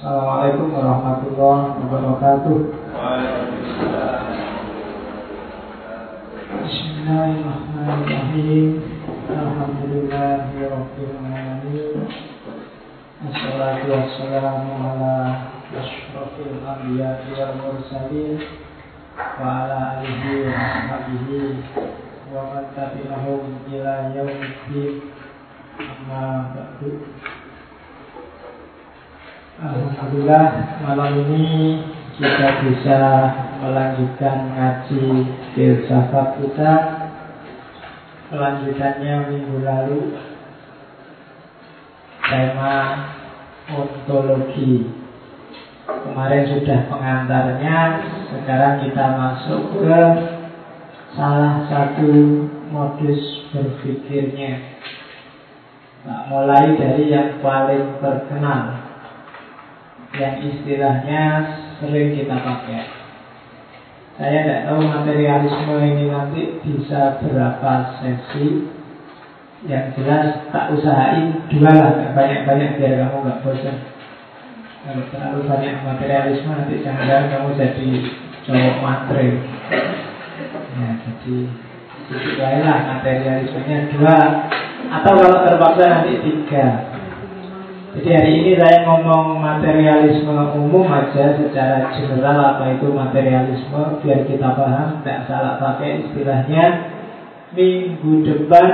Assalamualaikum warahmatullahi wabarakatuh. Bismillahirrahmanirrahim. Wassalamu ala wal mursalin wa ala alihi wa ashabihi wa man tabi'ahum ila yaumiddin. Amma ba'du. Alhamdulillah malam ini kita bisa melanjutkan ngaji filsafat kita. Kelanjutannya minggu lalu. Tema ontologi. Kemarin sudah pengantarnya Sekarang kita masuk ke Salah satu modus berpikirnya. Nah, Mulai dari yang paling terkenal yang istilahnya sering kita pakai. Saya tidak tahu materialisme ini nanti bisa berapa sesi. Yang jelas tak usahain dua lah, banyak-banyak biar kamu nggak bosan. Kalau terlalu banyak materialisme nanti jangan kamu jadi cowok matre. Ya, jadi sedikit lah materialismenya dua atau kalau terpaksa nanti tiga jadi hari ini saya ngomong materialisme umum aja secara general apa itu materialisme biar kita paham, tidak salah pakai istilahnya. Minggu depan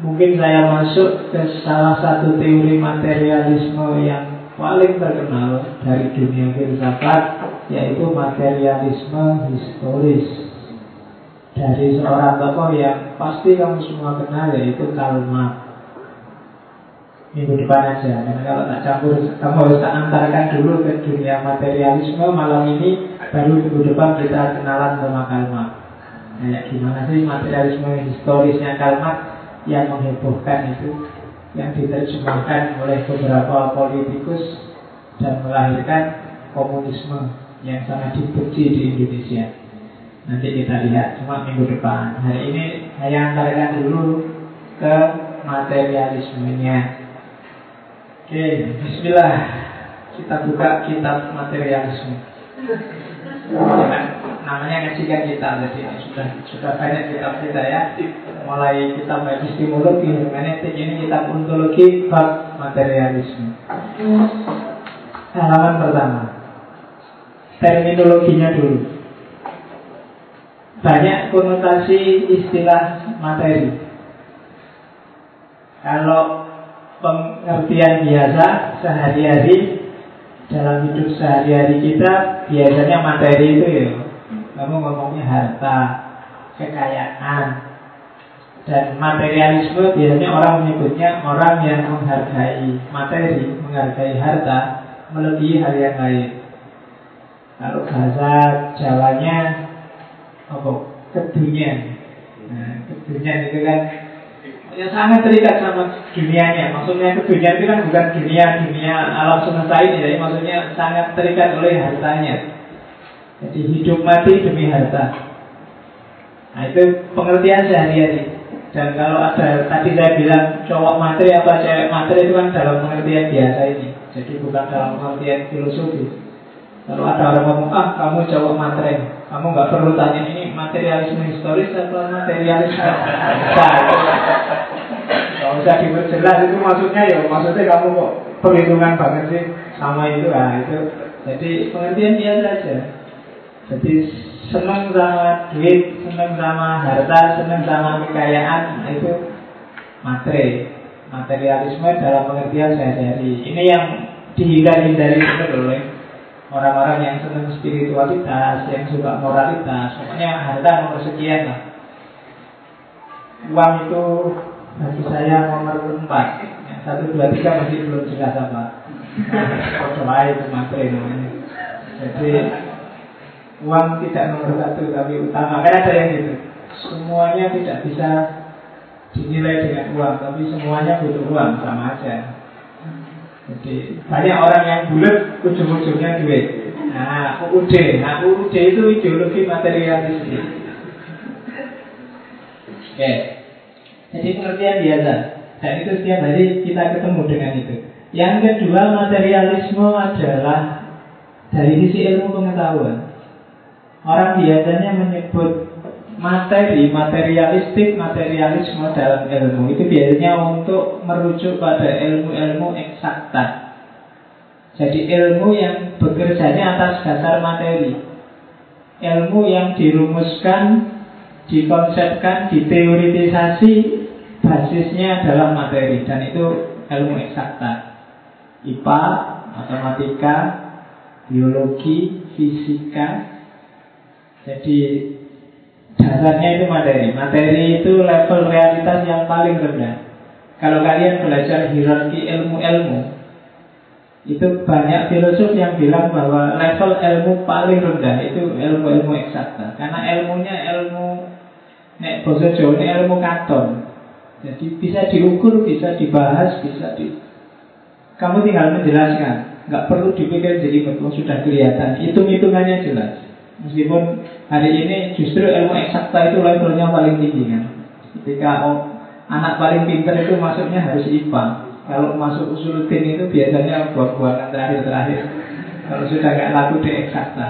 mungkin saya masuk ke salah satu teori materialisme yang paling terkenal dari dunia filsafat yaitu materialisme historis dari seorang tokoh yang pasti kamu semua kenal yaitu Karl Marx minggu depan aja karena kalau tak campur kamu harus tak antarkan dulu ke dunia materialisme malam ini baru minggu depan kita kenalan sama Kalma kayak gimana sih materialisme historisnya Kalma yang menghebohkan itu yang diterjemahkan oleh beberapa politikus dan melahirkan komunisme yang sangat dibenci di Indonesia? Nanti kita lihat cuma minggu depan. Hari ini saya antarkan dulu ke materialismenya Oke, bismillah. Kita buka kitab materialisme. Ya, namanya ngajikan kita, jadi sudah sudah banyak kitab kita ya. Mulai kitab epistemologi, hermeneutik ini kitab ontologi bab materialisme. Halaman pertama. Terminologinya dulu. Banyak konotasi istilah materi. Kalau pengertian biasa sehari-hari dalam hidup sehari-hari kita biasanya materi itu ya. Kamu ngomongnya harta kekayaan dan materialisme biasanya orang menyebutnya orang yang menghargai materi menghargai harta melebihi hal yang lain. Kalau bahasa Jawanya apa? Kedunian nah kedunian itu kan yang sangat terikat sama dunianya. Maksudnya dunia itu kan bukan dunia dunia alam semesta ini, jadi maksudnya sangat terikat oleh hartanya. Jadi hidup mati demi harta. Nah itu pengertian sehari-hari. Dan kalau ada tadi saya bilang cowok materi apa cewek materi itu kan dalam pengertian biasa ini. Jadi bukan dalam pengertian filosofi. Kalau ada orang ngomong, ah kamu cowok materi, kamu nggak perlu tanya ini materialisme historis atau materialisme. Kalau usah diperjelas itu maksudnya ya, maksudnya kamu kok perhitungan banget sih sama itu lah itu. Jadi pengertian dia saja. Jadi senang sama duit, senang sama harta, senang sama kekayaan nah, itu materi. Materialisme dalam pengertian sehari-hari. Ini yang dihindari-hindari betul oleh orang-orang yang senang spiritualitas, yang suka moralitas, pokoknya harta nomor sekian lah. Uang itu bagi saya nomor empat, satu dua tiga masih belum jelas apa. Doa itu materi. Jadi uang tidak nomor satu tapi utama. Kan ada yang gitu. Semuanya tidak bisa dinilai dengan uang, tapi semuanya butuh uang sama aja. Jadi banyak orang yang bulat ujung-ujungnya duit. Nah, UUD, nah UUD itu ideologi materialisme. Oke, jadi pengertian biasa. Dan itu setiap hari kita ketemu dengan itu. Yang kedua materialisme adalah dari sisi ilmu pengetahuan. Orang biasanya menyebut materi, materialistik, materialisme dalam ilmu itu biasanya untuk merujuk pada ilmu-ilmu eksakta. Jadi ilmu yang bekerjanya atas dasar materi. Ilmu yang dirumuskan, dikonsepkan, diteoritisasi basisnya adalah materi dan itu ilmu eksakta. IPA, matematika, biologi, fisika. Jadi dasarnya itu materi. Materi itu level realitas yang paling rendah. Kalau kalian belajar hierarki ilmu-ilmu, itu banyak filosof yang bilang bahwa level ilmu paling rendah itu ilmu-ilmu eksakta. Karena ilmunya ilmu nek bahasa Jawa ilmu katon. Jadi bisa diukur, bisa dibahas, bisa di kamu tinggal menjelaskan, nggak perlu dipikir jadi betul sudah kelihatan. Hitung-hitungannya jelas. Meskipun hari ini justru ilmu eksakta itu levelnya paling tinggi kan. Ketika oh, anak paling pintar itu masuknya harus IPA. Kalau masuk usuluddin itu biasanya buah-buahan terakhir-terakhir. Kalau sudah nggak laku di eksakta.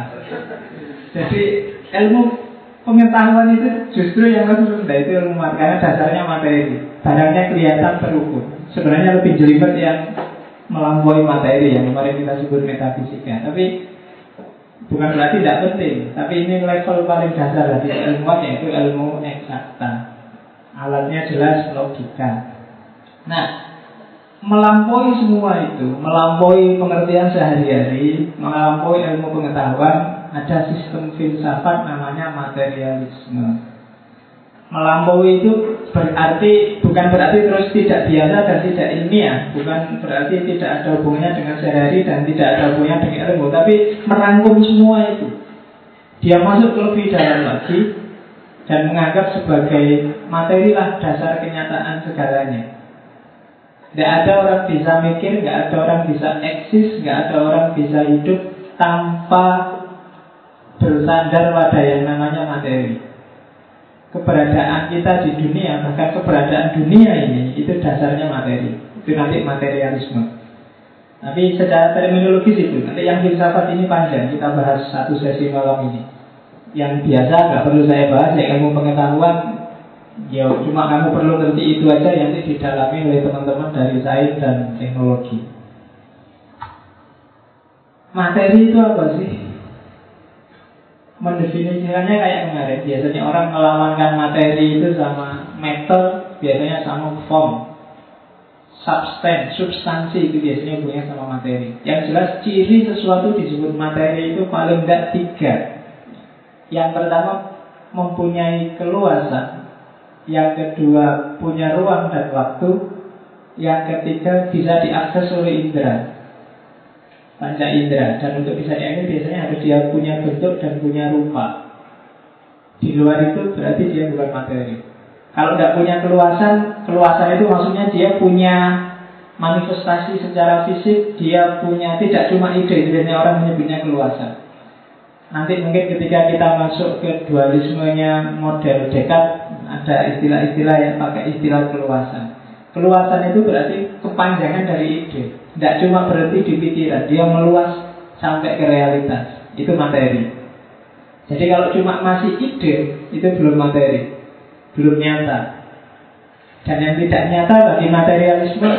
Jadi ilmu pengetahuan itu justru yang lebih rendah itu ilmu karena dasarnya materi. Barangnya kelihatan terukur. Sebenarnya lebih jelimet yang melampaui materi yang kemarin kita sebut metafisika. Tapi bukan berarti tidak penting, tapi ini level paling dasar dari ilmuwan yaitu ilmu eksakta. Alatnya jelas logika. Nah, melampaui semua itu, melampaui pengertian sehari-hari, melampaui ilmu pengetahuan, ada sistem filsafat namanya materialisme. Melampaui itu berarti bukan berarti terus tidak biasa dan tidak ilmiah, bukan berarti tidak ada hubungannya dengan sehari-hari dan tidak ada hubungannya dengan ilmu, tapi merangkum semua itu. Dia masuk lebih dalam lagi dan menganggap sebagai materi lah dasar kenyataan segalanya. Tidak ada orang bisa mikir, tidak ada orang bisa eksis, tidak ada orang bisa hidup tanpa bersandar pada yang namanya materi keberadaan kita di dunia, bahkan keberadaan dunia ini, itu dasarnya materi. Itu nanti materialisme. Tapi secara terminologis itu, nanti yang filsafat ini panjang, kita bahas satu sesi malam ini. Yang biasa nggak perlu saya bahas, ya ilmu pengetahuan, ya cuma kamu perlu ngerti itu aja yang nanti didalami oleh teman-teman dari sains dan teknologi. Materi itu apa sih? Mendefinisikannya kayak kemarin. Biasanya orang melawankan materi itu sama metal Biasanya sama form. Substance, substansi itu biasanya punya sama materi. Yang jelas ciri sesuatu disebut materi itu paling tidak tiga. Yang pertama mempunyai keluasan. Yang kedua punya ruang dan waktu. Yang ketiga bisa diakses oleh indera panca indera. Dan untuk bisa diambil biasanya harus dia punya bentuk dan punya rupa. Di luar itu berarti dia bukan materi. Kalau tidak punya keluasan keluasan itu maksudnya dia punya manifestasi secara fisik dia punya tidak cuma ide biasanya orang menyebutnya keluasan. Nanti mungkin ketika kita masuk ke dualismenya model dekat ada istilah-istilah yang pakai istilah keluasan keluasan itu berarti kepanjangan dari ide tidak cuma berhenti di pikiran, dia meluas sampai ke realitas. Itu materi. Jadi kalau cuma masih ide, itu belum materi, belum nyata. Dan yang tidak nyata bagi materialisme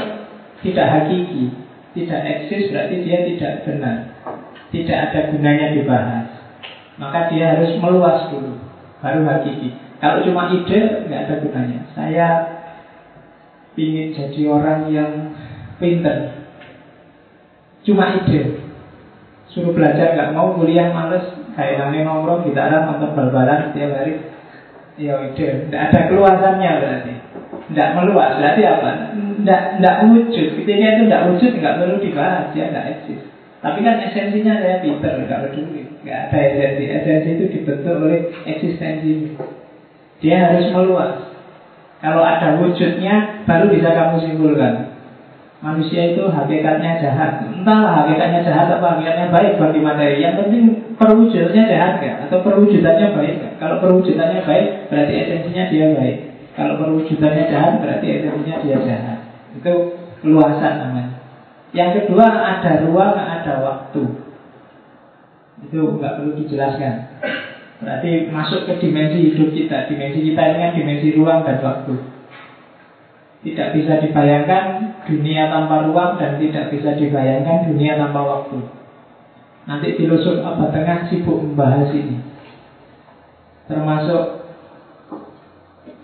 tidak hakiki, tidak eksis berarti dia tidak benar, tidak ada gunanya dibahas. Maka dia harus meluas dulu, baru hakiki. Kalau cuma ide, nggak ada gunanya. Saya ingin jadi orang yang pinter, Cuma ide. Suruh belajar nggak mau kuliah males. Kayak nangin nongkrong gitaran nonton bal-balan setiap hari. Ya ide. Tidak ada keluasannya berarti. Tidak meluas. Berarti apa? Tidak, tidak wujud. Ketika itu tidak wujud nggak perlu dibahas. Ya tidak eksis. Tapi kan esensinya saya pinter nggak peduli Nggak ada esensi. Esensi itu dibentuk oleh eksistensi. Dia harus meluas Kalau ada wujudnya Baru bisa kamu simpulkan manusia itu hakikatnya jahat. Entahlah hakikatnya jahat apa hakikatnya baik bagi materi. Yang penting perwujudannya jahat kan? Atau perwujudannya baik kan? Kalau perwujudannya baik berarti esensinya dia baik. Kalau perwujudannya jahat berarti esensinya dia jahat. Itu keluasan namanya. Yang kedua ada ruang, ada waktu. Itu nggak perlu dijelaskan. Berarti masuk ke dimensi hidup kita. Dimensi kita ini kan dimensi ruang dan waktu. Tidak bisa dibayangkan dunia tanpa ruang dan tidak bisa dibayangkan dunia tanpa waktu. Nanti filosof abad tengah sibuk membahas ini. Termasuk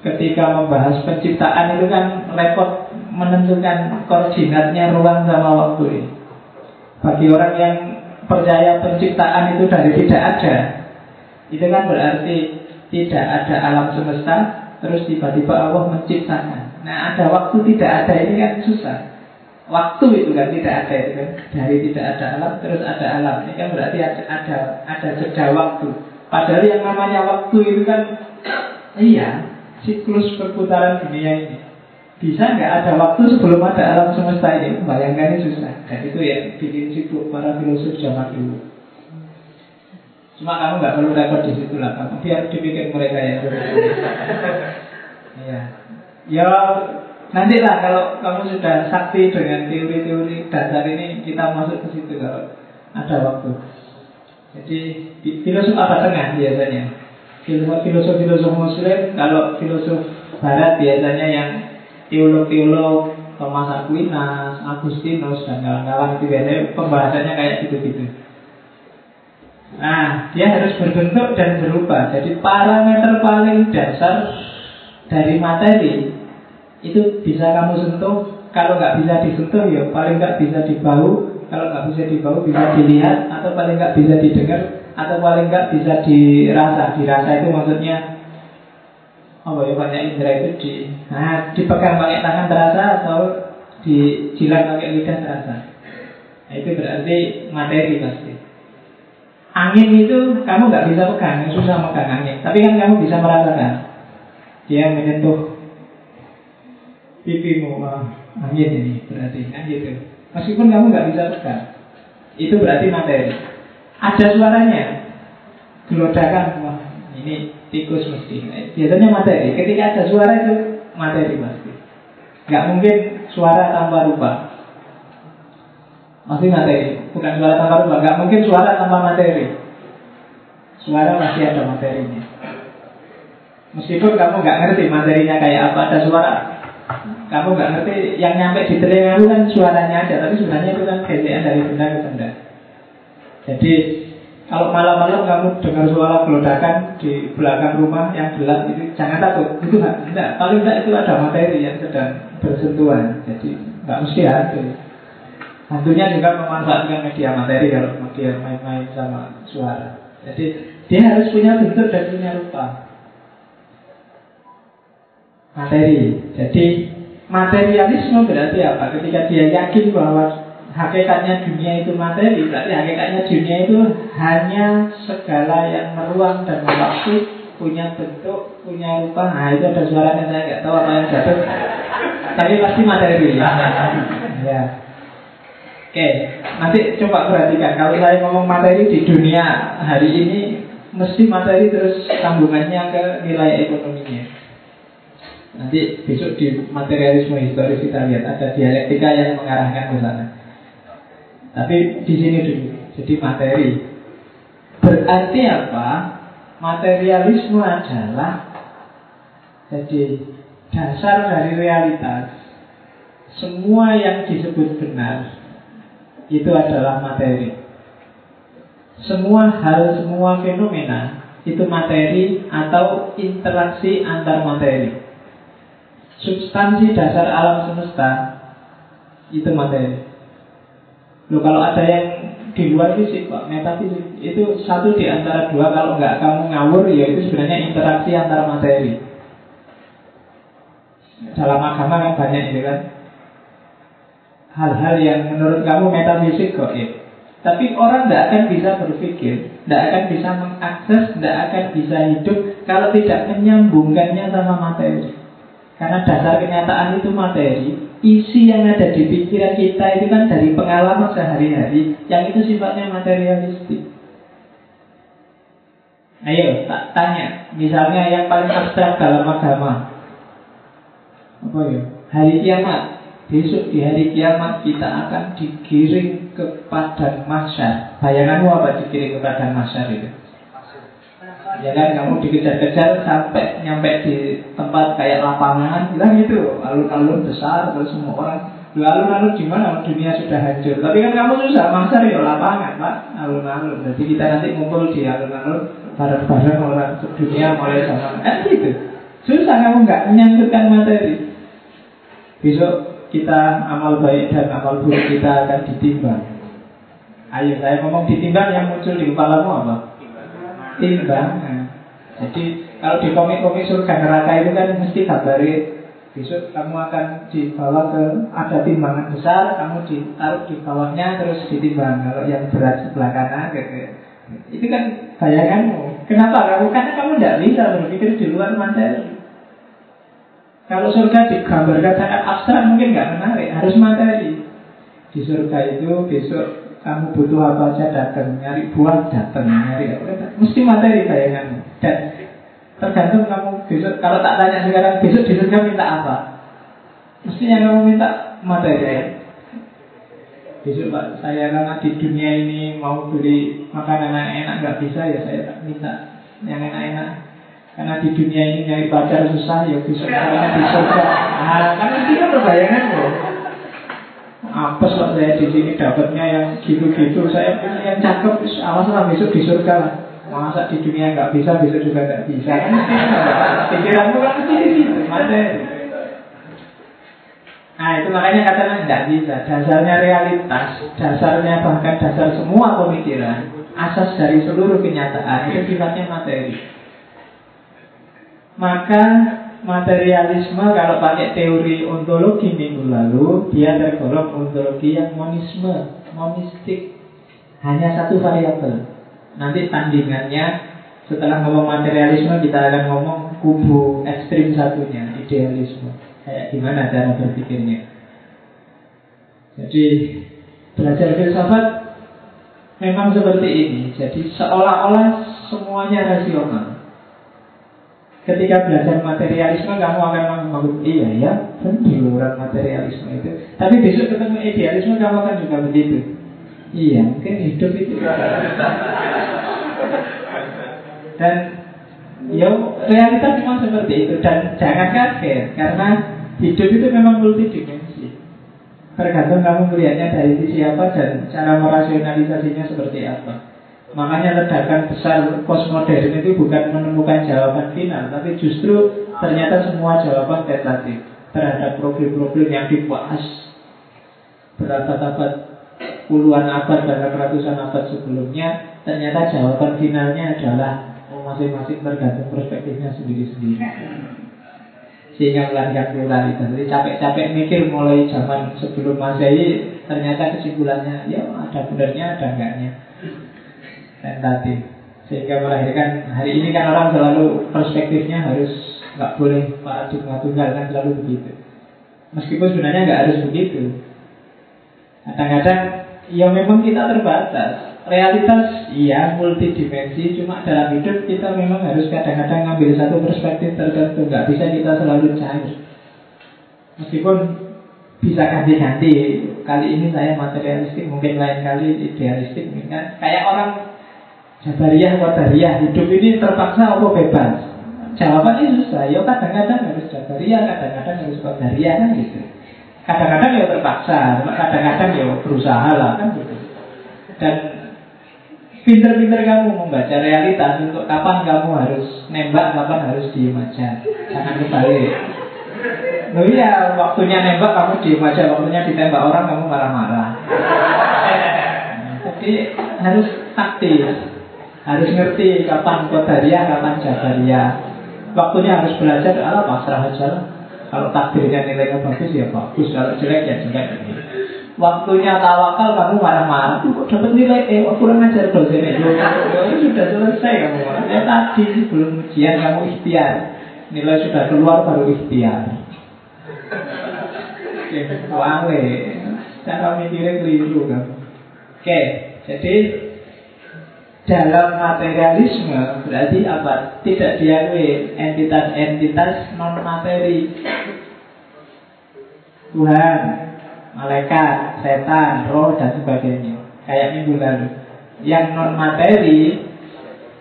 ketika membahas penciptaan itu kan repot menentukan koordinatnya ruang sama waktu ini. Bagi orang yang percaya penciptaan itu dari tidak ada, itu kan berarti tidak ada alam semesta, terus tiba-tiba Allah menciptakan. Nah ada waktu tidak ada ini kan susah. Waktu itu kan tidak ada itu kan. Dari tidak ada alam terus ada alam. Ini kan berarti ada ada, ada jeda waktu. Padahal yang namanya waktu itu kan Iya Siklus perputaran dunia ini. Bisa nggak ada waktu sebelum ada alam semesta ini? Bayangkan ini susah. Dan itu ya bikin sibuk para filosof zaman dulu Cuma kamu nggak perlu repot di situ lah Kamu biar dibikin mereka yang Iya Ya nantilah kalau kamu sudah sakti dengan teori-teori dasar ini kita masuk ke situ kalau ada waktu. Jadi filosof apa tengah biasanya? Filosof filosof Muslim kalau filosof Barat biasanya yang teolog-teolog Thomas Aquinas, Agustinus dan kawan-kawan itu biasanya pembahasannya kayak gitu-gitu. Nah, dia harus berbentuk dan berubah. Jadi parameter paling dasar dari materi itu bisa kamu sentuh. Kalau nggak bisa disentuh ya paling nggak bisa dibau. Kalau nggak bisa dibau bisa dilihat. Atau paling nggak bisa didengar. Atau paling nggak bisa dirasa. Dirasa itu maksudnya oh ya banyak indera itu di nah dipegang pakai tangan terasa atau dijilat pakai lidah terasa. Nah, itu berarti materi pasti angin itu kamu nggak bisa pegang susah pegang angin. Tapi kan kamu bisa merasakan. Dia menyentuh pipimu ah, angin ini berarti kan gitu. Meskipun kamu nggak bisa pegang itu berarti materi. Ada suaranya. Gelodakan wah ini tikus mesti. Biasanya materi. Ketika ada suara itu materi pasti. Nggak mungkin suara tanpa rupa masih materi bukan suara tanpa rupa nggak mungkin suara tanpa materi suara masih ada materinya meskipun kamu nggak ngerti materinya kayak apa ada suara kamu nggak ngerti yang nyampe di telinga itu kan suaranya aja, tapi sebenarnya itu kan gesekan dari benda ke benda. Jadi kalau malam-malam kamu dengar suara gelodakan di belakang rumah yang gelap itu jangan takut, itu enggak. Paling enggak itu ada materi yang sedang bersentuhan. Jadi nggak mesti hantu. Hantunya juga memanfaatkan media materi kalau dia main-main sama suara. Jadi dia harus punya bentuk dan punya rupa materi. Jadi Materialisme berarti apa? Ketika dia yakin bahwa hakikatnya dunia itu materi, berarti hakikatnya dunia itu hanya segala yang meruang dan waktu punya bentuk, punya rupa. Nah itu ada suaranya saya nggak tahu apa yang jatuh. Tapi pasti materi. ya. Oke, nanti coba perhatikan kalau saya ngomong materi di dunia hari ini mesti materi terus sambungannya ke nilai ekonominya. Nanti besok di materialisme historis kita lihat ada dialektika yang mengarahkan ke sana. Tapi di sini dulu, jadi materi. Berarti apa? Materialisme adalah jadi dasar dari realitas. Semua yang disebut benar itu adalah materi. Semua hal, semua fenomena itu materi atau interaksi antar materi substansi dasar alam semesta itu materi. Loh kalau ada yang di luar fisik pak, metafisik itu satu di antara dua kalau nggak kamu ngawur ya itu sebenarnya interaksi antara materi. Dalam agama kan banyak itu kan hal-hal yang menurut kamu metafisik kok ya. Tapi orang tidak akan bisa berpikir, tidak akan bisa mengakses, tidak akan bisa hidup kalau tidak menyambungkannya sama materi. Karena dasar kenyataan itu materi Isi yang ada di pikiran kita itu kan dari pengalaman sehari-hari Yang itu sifatnya materialistik Ayo, tak tanya Misalnya yang paling abstrak dalam agama Apa ya? Hari kiamat Besok di hari kiamat kita akan digiring ke padang masyar. Bayanganmu apa digiring ke padang masyar itu? Ya kan kamu dikejar-kejar sampai nyampe di tempat kayak lapangan, bilang gitu, alun-alun besar, terus semua orang alun-alun gimana? Dunia sudah hancur. Tapi kan kamu susah masyar ya lapangan, pak, alun-alun. Jadi kita nanti ngumpul di alun-alun bareng-bareng orang dunia mulai sama, eh gitu. Susah kamu nggak menyangkutkan materi. Besok kita amal baik dan amal buruk kita akan ditimbang. Ayo saya ngomong ditimbang yang muncul di kepalamu apa? Timbang. Jadi kalau di komik-komik surga neraka itu kan mesti kabari besok kamu akan dibawa ke ada timbangan besar, kamu ditaruh di bawahnya terus ditimbang. Kalau yang berat sebelah kanan, itu kan bayanganmu. Kenapa kamu? Karena kamu tidak bisa berpikir di luar materi. Kalau surga digambarkan sangat abstrak mungkin nggak menarik, harus materi. Di surga itu besok kamu butuh apa saja datang, nyari buah datang, nyari apa mesti materi bayanganmu. Dan tergantung kamu besok. Kalau tak tanya sekarang besok di surga minta apa, mestinya kamu minta materi. Besok pak saya karena di dunia ini mau beli makanan yang enak nggak bisa ya saya tak minta yang enak-enak karena di dunia ini nyari pacar susah ya bisa caranya di surga. Nah, kan itu kan bayangan loh. Apa lah saya di sini dapatnya yang gitu-gitu. Saya punya yang cakep, awas lah besok di surga lah. Masa di dunia nggak bisa, besok juga nggak bisa. Kan pikiranmu kan mesti di situ, Nah itu makanya katanya tidak bisa Dasarnya realitas Dasarnya bahkan dasar semua pemikiran Asas dari seluruh kenyataan Itu sifatnya materi maka materialisme kalau pakai teori ontologi minggu lalu Dia tergolong ontologi yang monisme Monistik. Hanya satu variabel. Nanti tandingannya setelah ngomong materialisme kita akan ngomong kubu ekstrim satunya Idealisme. Kayak gimana cara berpikirnya? Jadi belajar filsafat memang seperti ini. Jadi seolah-olah semuanya rasional Ketika belajar materialisme kamu akan menganggap iya ya benar materialisme itu. Tapi besok ketemu idealisme kamu akan juga begitu. Iya mungkin hidup itu dan ya realitas memang seperti itu dan jangan kaget karena hidup itu memang multidimensi. Tergantung kamu melihatnya dari sisi apa dan cara merasionalisasinya seperti apa. Makanya ledakan besar postmodern itu bukan menemukan jawaban final, tapi justru ternyata semua jawaban tentatif terhadap problem-problem yang dibahas berabad-abad puluhan abad dan ratusan abad sebelumnya, ternyata jawaban finalnya adalah masing-masing tergantung perspektifnya sendiri-sendiri. Sehingga melahirkan pluralitas. Jadi capek-capek mikir mulai zaman sebelum Masehi, ternyata kesimpulannya ya ada benarnya, ada enggaknya tentatif sehingga melahirkan hari ini kan orang selalu perspektifnya harus nggak boleh paradigma tunggal kan selalu begitu. Meskipun sebenarnya nggak harus begitu. Kadang-kadang ya memang kita terbatas. Realitas iya multidimensi cuma dalam hidup kita memang harus kadang-kadang ngambil satu perspektif tertentu. Nggak bisa kita selalu cair meskipun bisa ganti-ganti. Kali ini saya materialistik mungkin lain kali idealistik. Mungkin kan kayak orang Jabariyah, Qadariyah Hidup ini terpaksa apa bebas? Jawabannya susah. Ya kadang-kadang harus Jabariyah Kadang-kadang harus Qadariyah kan gitu. Kadang-kadang ya terpaksa Kadang-kadang ya berusaha lah kan gitu. Dan Pinter-pinter kamu membaca realitas Untuk kapan kamu harus nembak Kapan harus diem aja. Jangan kebalik Oh iya, waktunya nembak kamu diem aja. Waktunya ditembak orang kamu marah-marah. Jadi harus taktis harus ngerti kapan kodaria, kapan jabaria. Waktunya harus belajar, ala pasrah aja. Kalau takdirnya nilainya bagus ya bagus, kalau jelek ya jelek. Waktunya tawakal kamu marah-marah, kok dapat nilai eh, oh, kurang ajar dosennya. Sudah selesai kamu. Ya tadi sebelum ujian kamu ikhtiar, nilai sudah keluar baru ikhtiar. Wale, cara mikirnya keliru kan. Oke, jadi dalam materialisme berarti apa? Tidak diakui entitas-entitas non materi. Tuhan, malaikat, setan, roh, dan sebagainya. Kayak minggu lalu. Yang non materi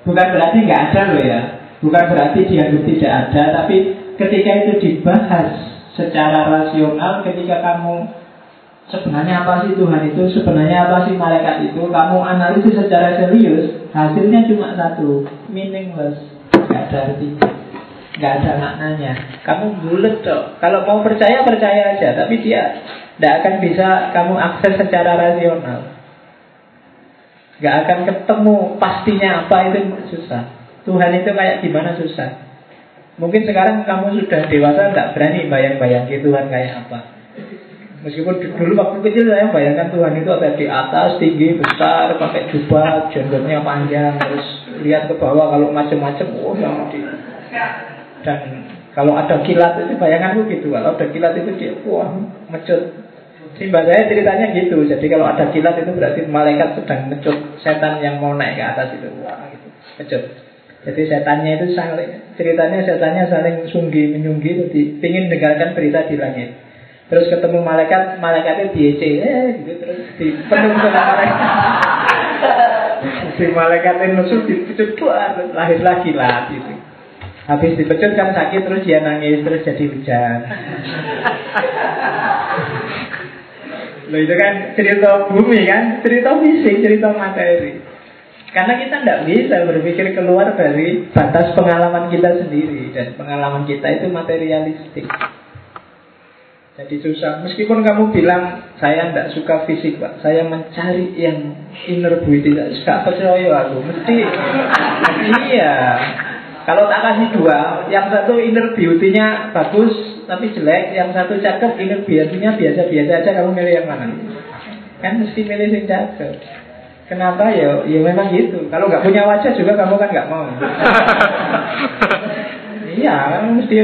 bukan berarti nggak ada loh ya. Bukan berarti dianggap tidak ada, tapi ketika itu dibahas secara rasional, ketika kamu sebenarnya apa sih Tuhan itu, sebenarnya apa sih malaikat itu, kamu analisis secara serius, hasilnya cuma satu, meaningless, nggak ada artinya, nggak ada maknanya. Kamu bulat dong. Kalau mau percaya percaya aja, tapi dia tidak akan bisa kamu akses secara rasional. Nggak akan ketemu pastinya apa itu susah. Tuhan itu kayak gimana susah. Mungkin sekarang kamu sudah dewasa tidak berani bayang-bayang Tuhan kayak apa. Meskipun dulu waktu kecil saya bayangkan Tuhan itu ada di atas, tinggi, besar, pakai jubah, jenggotnya panjang, terus lihat ke bawah kalau macam-macam, oh sama di dan kalau ada kilat itu bayanganku gitu, kalau ada kilat itu dia wah mecut Simba saya ceritanya gitu. Jadi kalau ada kilat itu berarti malaikat sedang mecut setan yang mau naik ke atas itu. Wah, gitu. Mecut. Jadi setannya itu saling ceritanya setannya saling sunggi menyunggi jadi ingin dengarkan berita di langit. Terus ketemu malaikat, malaikatnya diece, eh gitu terus dipenuh sama malaikat. si malaikatnya nusuk dipecut lahir lagi lah gitu. Habis dipecut kan sakit terus dia nangis terus jadi hujan. Loh itu kan cerita bumi kan, cerita fisik, cerita materi. Karena kita tidak bisa berpikir keluar dari batas pengalaman kita sendiri dan pengalaman kita itu materialistik. Jadi susah. Meskipun kamu bilang saya tidak suka fisik pak, saya mencari yang inner beauty. Tidak suka percaya aku. Mesti iya. Kalau tak kasih dua, yang satu inner beauty-nya bagus, tapi jelek, yang satu cakep, ini biasanya biasa-biasa aja, kamu milih yang mana? Kan mesti milih yang cakep. Kenapa ya? Ya memang gitu. Kalau nggak punya wajah juga kamu kan nggak mau. iya, kan mesti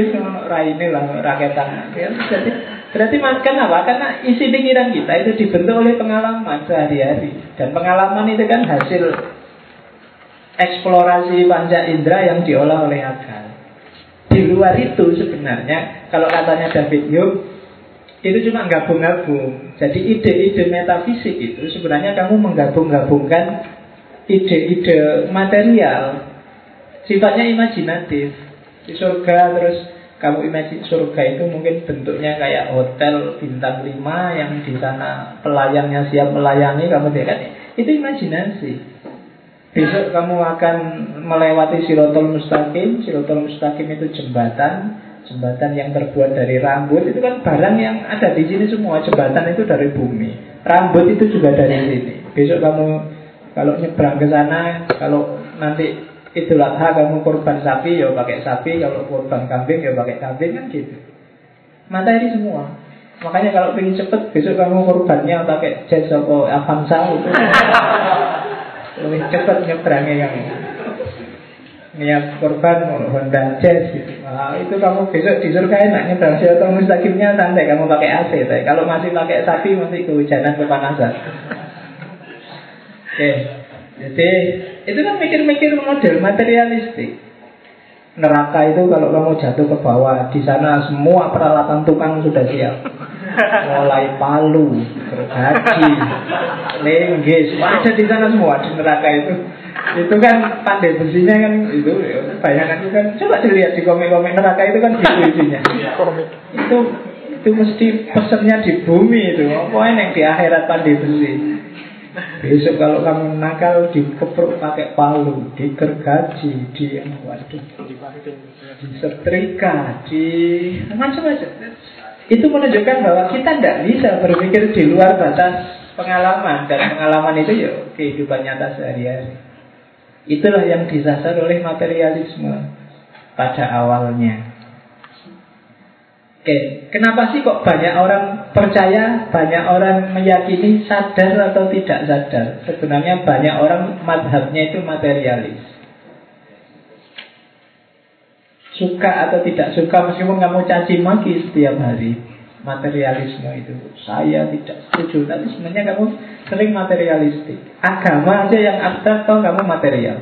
raine lah raketan. Ya, jadi berarti makan apa? Karena isi pikiran kita itu dibentuk oleh pengalaman sehari-hari dan pengalaman itu kan hasil eksplorasi panca indera yang diolah oleh akal. Di luar itu sebenarnya kalau katanya David Hume itu cuma gabung-gabung. Jadi ide-ide metafisik itu sebenarnya kamu menggabung-gabungkan ide-ide material. Sifatnya imajinatif. Di surga terus kamu imajin surga itu mungkin bentuknya kayak hotel bintang 5 yang di sana pelayannya siap melayani kamu lihat itu imajinasi. Besok kamu akan melewati Sirotol Mustaqim. Sirotol Mustaqim itu jembatan Jembatan yang terbuat dari rambut. Itu kan barang yang ada di sini semua. Jembatan itu dari bumi. Rambut itu juga dari sini. Besok kamu kalau nyebrang ke sana Kalau nanti Idul Adha kamu korban sapi ya pakai sapi. Kalau korban kambing ya pakai kambing kan gitu. Materi semua. Makanya kalau ingin cepet Besok kamu korbannya pakai jet atau Avanza itu. Lebih cepat nyebrangnya kamu niat korban Honda Jazz gitu. Nah, itu kamu besok di surga enak nyebrang. Atau mustaqimnya santai kamu pakai AC tapi kalau masih pakai sapi masih kehujanan kepanasan. Oke. Jadi itu kan mikir-mikir model materialistik neraka itu kalau kamu jatuh ke bawah di sana semua peralatan tukang sudah siap mulai palu, gergaji, lenggis, ada di sana semua di neraka itu. Itu kan pandai besinya kan itu bayangan itu kan coba dilihat di komik-komik neraka itu kan gitu isinya. Itu itu mesti pesennya di bumi itu. Apa yang di akhirat pandai besi. Besok kalau kamu nakal dikepruk pakai palu, digergaji, di waduh, di setrika, di macam-macam. Itu menunjukkan bahwa kita tidak bisa berpikir di luar batas pengalaman dan pengalaman itu ya kehidupan nyata sehari-hari. Itulah yang disasar oleh materialisme pada awalnya. Oke, kenapa sih kok banyak orang percaya, banyak orang meyakini sadar atau tidak sadar? Sebenarnya banyak orang madhabnya itu materialis. Suka atau tidak suka meskipun kamu caci maki setiap hari Materialisme itu. Saya tidak setuju. Tapi sebenarnya kamu sering materialistik. Agama aja yang abstrak toh kamu material.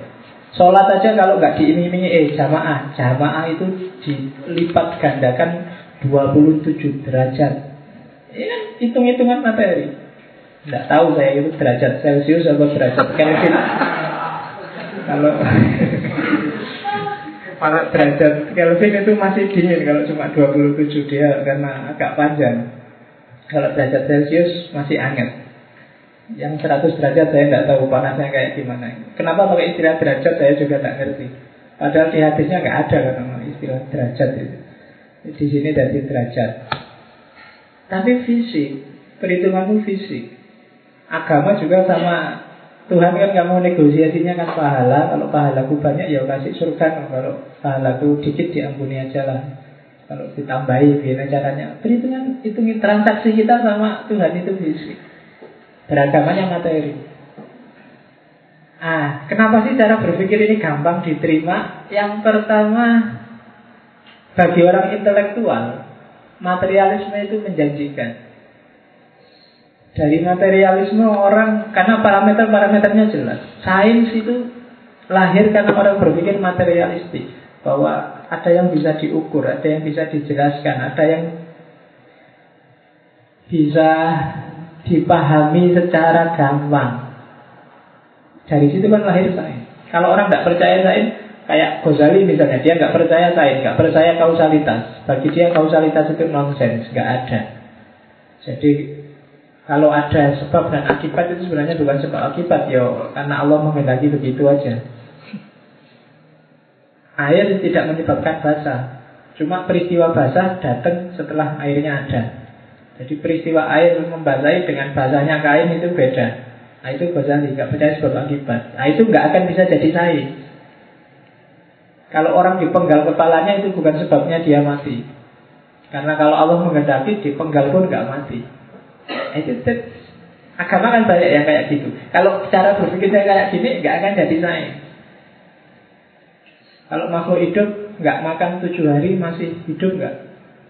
Sholat aja kalau nggak diiming-imingi Eh jamaah. Jamaah itu dilipat gandakan 27 derajat Ini kan hitung-hitungan materi. Tidak tahu saya itu derajat Celcius atau derajat Kelvin. kalau pada derajat Kelvin itu masih dingin kalau cuma 27 dia karena agak panjang. Kalau derajat Celcius masih hangat. Yang 100 derajat saya tidak tahu panasnya kayak gimana. Kenapa pakai istilah derajat saya juga tidak ngerti. Padahal di hadisnya nggak ada kan istilah derajat itu. Di sini dari derajat. Tapi fisik, perhitunganmu fisik. Agama juga sama. Tuhan kan kamu negosiasinya kan pahala. Kalau pahalaku banyak ya kasih surga. Kalau pahalaku dikit diampuni aja lah. Kalau ditambahi gimana caranya? Perhitungan hitungin transaksi kita sama Tuhan itu fisik. Beragamanya materi. Ah, kenapa sih cara berpikir ini gampang diterima? Yang pertama Bagi orang intelektual Materialisme itu menjanjikan dari materialisme orang karena parameter-parameternya jelas. Sains itu lahir karena orang berpikir materialistik bahwa ada yang bisa diukur, ada yang bisa dijelaskan, ada yang bisa dipahami secara gampang. Dari situ kan lahir sains. Kalau orang tidak percaya sains, kayak Ghazali misalnya, dia nggak percaya sains, nggak percaya kausalitas. Bagi dia kausalitas itu nonsens, nggak ada. Jadi kalau ada sebab dan akibat itu sebenarnya bukan sebab akibat ya karena Allah menghendaki begitu aja. Air tidak menyebabkan basah. Cuma peristiwa basah datang setelah airnya ada. Jadi peristiwa air membasahi dengan basahnya kain itu beda. Nah itu basah nggak percaya sebab akibat. Nah itu nggak akan bisa jadi sains. Kalau orang dipenggal kepalanya itu bukan sebabnya dia mati. Karena kalau Allah menghendaki dipenggal pun nggak mati. Itu agama kan banyak yang kayak gitu. Kalau cara berpikirnya kayak gini, nggak akan jadi sains. Kalau makhluk hidup nggak makan tujuh hari masih hidup nggak?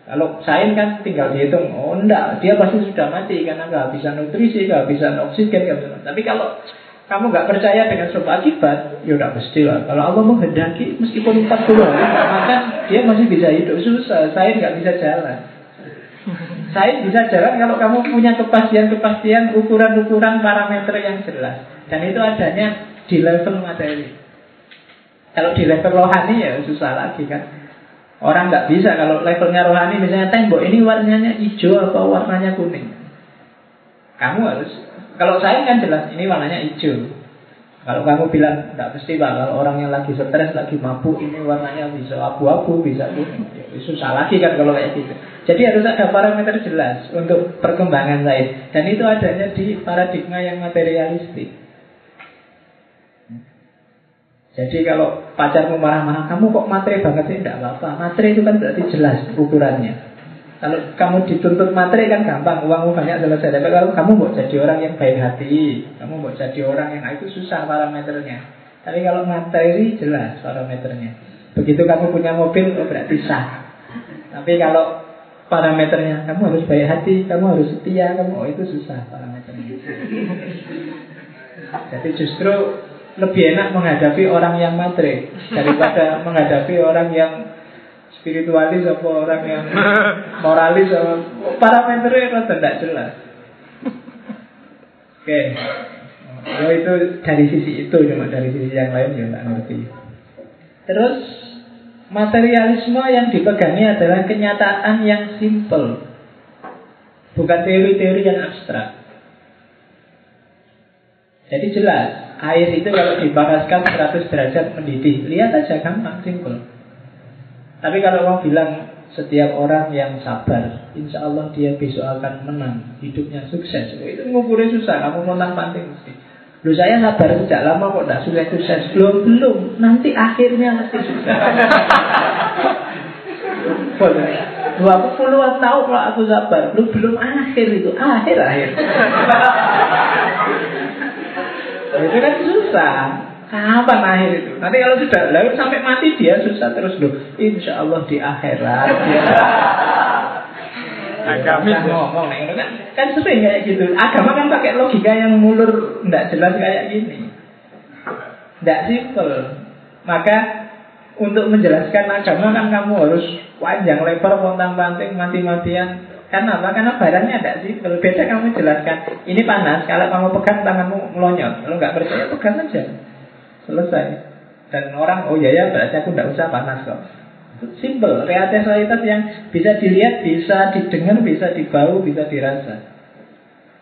Kalau sains kan tinggal dihitung, oh enggak, dia pasti sudah mati karena nggak bisa nutrisi, nggak bisa oksigen, nggak bisa. Tapi kalau kamu nggak percaya dengan sebab akibat, ya udah pasti lah. Kalau Allah menghendaki, meskipun 40 hari makan, dia masih bisa hidup. Susah, sains nggak bisa jalan. Sains bisa jalan kalau kamu punya kepastian-kepastian ukuran-ukuran parameter yang jelas. Dan itu adanya di level materi. Kalau di level rohani ya susah lagi kan. Orang nggak bisa kalau levelnya rohani misalnya tembok ini warnanya hijau atau warnanya kuning. Kamu harus kalau saya kan jelas ini warnanya hijau. Kalau kamu bilang tidak pak, kalau orang yang lagi stres, lagi mabuk, ini warnanya bisa abu-abu, bisa. Ya, susah lagi kan kalau kayak gitu. Jadi harus ada parameter jelas untuk perkembangan sains. Dan itu adanya di paradigma yang materialistik. Jadi kalau pacarmu marah-marah, kamu kok materi banget sih? Tidak apa-apa. Materi itu kan berarti jelas ukurannya. Kalau kamu dituntut materi kan gampang, uangmu banyak selesai. Tapi kalau kamu mau jadi orang yang baik hati, kamu mau jadi orang yang nah, itu susah parameternya. Tapi kalau materi jelas parameternya. Begitu kamu punya mobil, oh berarti sah. Tapi kalau parameternya. Kamu harus baik hati, kamu harus setia, kamu oh itu susah parameternya. Jadi justru lebih enak menghadapi orang yang matre daripada menghadapi orang yang spiritualis atau orang yang moralis atau parameternya itu tidak jelas. Oke. Okay. Oh itu dari sisi itu cuma dari sisi yang lain ya nggak ngerti. Terus Materialisme yang dipegangi adalah kenyataan yang simple Bukan teori-teori yang abstrak Jadi jelas Air itu kalau dipanaskan 100 derajat mendidih Lihat aja gampang, simple Tapi kalau orang bilang setiap orang yang sabar Insya Allah dia besok akan menang Hidupnya sukses Itu ngukurnya susah, kamu menang panting mesti Lu saya sabar sejak lama kok tidak sukses sukses belum belum nanti akhirnya mesti sukses. Dua puluhan tahu kalau aku sabar belum belum akhir itu akhir akhir. itu kan susah. Kapan akhir itu? Nanti kalau sudah lalu sampai mati dia susah terus loh. Insya Allah di akhirat. Ya. ngomong nah, itu kan kan sering kayak gitu agama kan pakai logika yang mulur tidak jelas kayak gini tidak simple maka untuk menjelaskan agama kan kamu harus panjang lebar pontang panting mati-matian Karena apa? Karena barangnya ada sih. Kalau beda kamu jelaskan. Ini panas. Kalau kamu pegang tanganmu melonyot. Kalau nggak percaya pegang aja. Selesai. Dan orang, oh iya ya berarti aku nggak usah panas kok. Simple. Realitas-realitas yang bisa dilihat, bisa didengar, bisa dibau, bisa dirasa.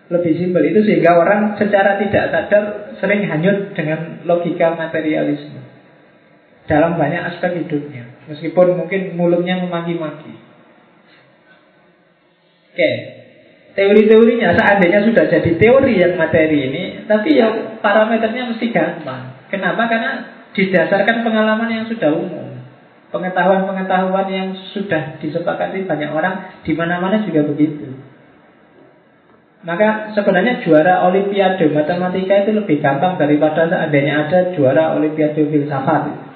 Lebih simpel itu sehingga orang secara tidak sadar sering hanyut dengan logika materialisme dalam banyak aspek hidupnya. Meskipun mungkin mulutnya memaki-maki. Oke, teori-teorinya seandainya sudah jadi teori yang materi ini, tapi ya parameternya mesti gampang. Kenapa? Karena didasarkan pengalaman yang sudah umum. Pengetahuan-pengetahuan yang sudah disepakati banyak orang di mana-mana juga begitu. Maka sebenarnya juara olimpiade matematika itu lebih gampang daripada seandainya ada juara olimpiade filsafat.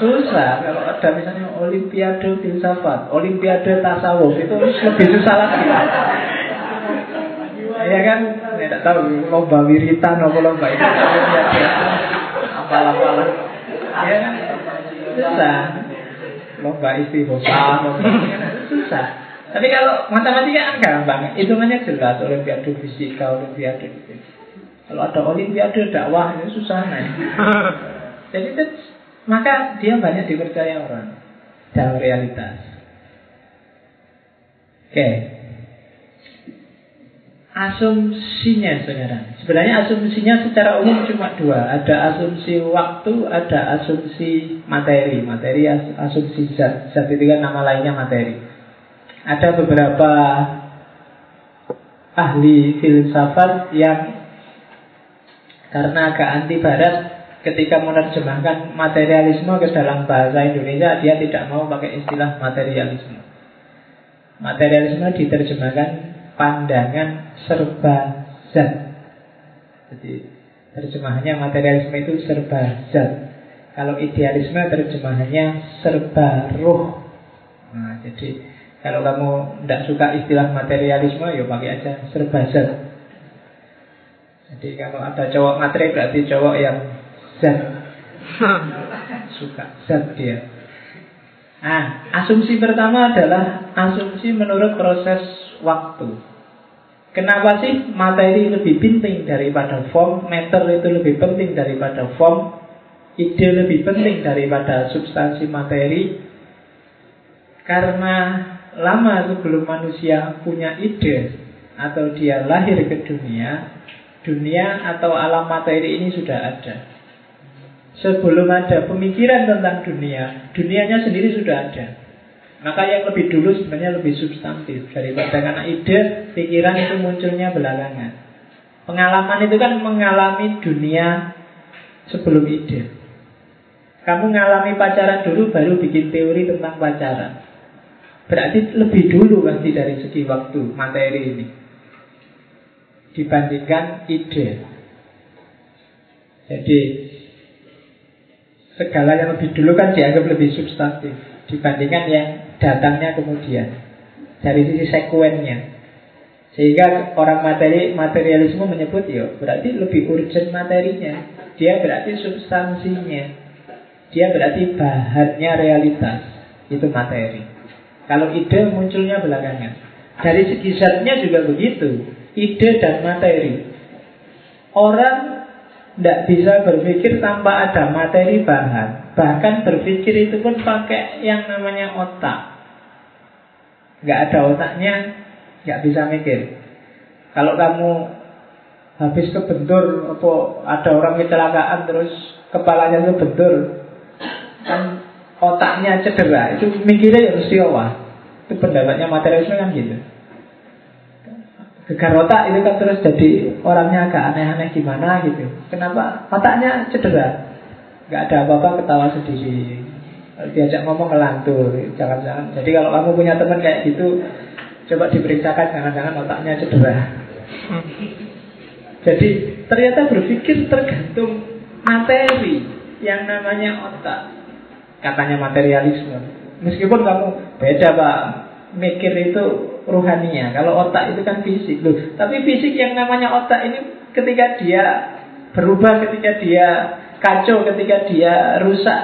Susah kalau ada misalnya olimpiade filsafat, olimpiade tasawuf itu lebih susah lagi. ya kan? Tidak tahu lomba wiritan atau lomba itu olimpiade apalah-apalah. Ya kan? Susah. Lomba istighosah, lomba susah. Tapi kalau matematika kan gampang, hitungannya jelas olimpiade fisika, olimpiade. Kalau ada olimpiade dakwah itu susah nih. Jadi itu, maka dia banyak dipercaya orang dalam realitas. Oke. Asumsinya sekarang. Sebenarnya asumsinya secara umum cuma dua. Ada asumsi waktu, ada asumsi materi. Materi asumsi zat. Zat itu kan nama lainnya materi. Ada beberapa ahli filsafat yang karena agak anti barat ketika menerjemahkan materialisme ke dalam bahasa Indonesia dia tidak mau pakai istilah materialisme. Materialisme diterjemahkan pandangan serba zat. Jadi terjemahannya materialisme itu serba zat. Kalau idealisme terjemahannya serba ruh. Nah, jadi kalau kamu tidak suka istilah materialisme, ya pakai aja serba zat. Jadi kalau ada cowok materi berarti cowok yang zat. suka zat dia. Nah, asumsi pertama adalah asumsi menurut proses waktu. Kenapa sih materi lebih penting daripada form, meter itu lebih penting daripada form, ide lebih penting daripada substansi materi? Karena lama sebelum manusia punya ide atau dia lahir ke dunia, dunia atau alam materi ini sudah ada. Sebelum ada pemikiran tentang dunia, dunianya sendiri sudah ada. Maka yang lebih dulu sebenarnya lebih substantif daripada karena ide, pikiran itu munculnya belakangan. Pengalaman itu kan mengalami dunia sebelum ide. Kamu mengalami pacaran dulu baru bikin teori tentang pacaran. Berarti lebih dulu pasti dari segi waktu materi ini Dibandingkan ide Jadi Segala yang lebih dulu kan dianggap lebih substantif Dibandingkan yang datangnya kemudian Dari sisi sekuennya sehingga orang materi materialisme menyebut ya berarti lebih urgent materinya. Dia berarti substansinya. Dia berarti bahannya realitas. Itu materi. Kalau ide munculnya belakangan. Dari segi zatnya juga begitu. Ide dan materi. Orang tidak bisa berpikir tanpa ada materi bahan. Bahkan berpikir itu pun pakai yang namanya otak. Nggak ada otaknya, nggak bisa mikir. Kalau kamu habis kebentur, apa ada orang kecelakaan terus kepalanya itu bentur, kan otaknya cedera itu mikirnya ya mesti itu pendapatnya materialisme kan gitu gegar otak itu kan terus jadi orangnya agak aneh-aneh gimana gitu. Kenapa? Otaknya cedera. Nggak ada apa-apa ketawa sendiri. Diajak ngomong ngelantur. Jangan-jangan. Jadi kalau kamu punya teman kayak gitu coba diperiksakan jangan-jangan otaknya cedera. Jadi ternyata berpikir tergantung materi yang namanya otak. Katanya materialisme. Meskipun kamu beda pak, mikir itu ruhaninya. Kalau otak itu kan fisik loh. Tapi fisik yang namanya otak ini ketika dia berubah, ketika dia kacau, ketika dia rusak,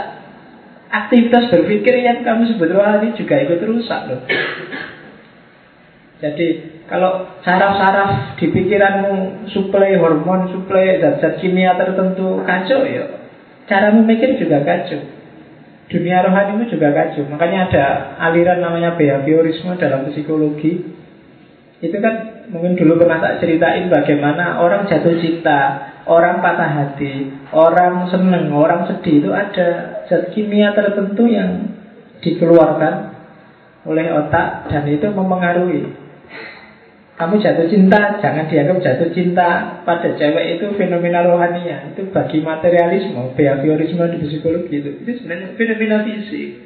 aktivitas berpikir yang kamu sebut rohani juga ikut rusak loh. Jadi kalau saraf-saraf di pikiranmu suplai hormon, suplai zat-zat kimia tertentu kacau ya cara memikir juga kacau. Dunia rohanimu juga kacau. Makanya ada aliran namanya behaviorisme dalam psikologi. Itu kan mungkin dulu pernah tak ceritain bagaimana orang jatuh cinta, orang patah hati, orang seneng, orang sedih itu ada zat kimia tertentu yang dikeluarkan oleh otak dan itu mempengaruhi kamu jatuh cinta, jangan dianggap jatuh cinta pada cewek itu fenomena rohania. Itu bagi materialisme, behaviorisme di psikologi itu. Itu sebenarnya fenomena fisik.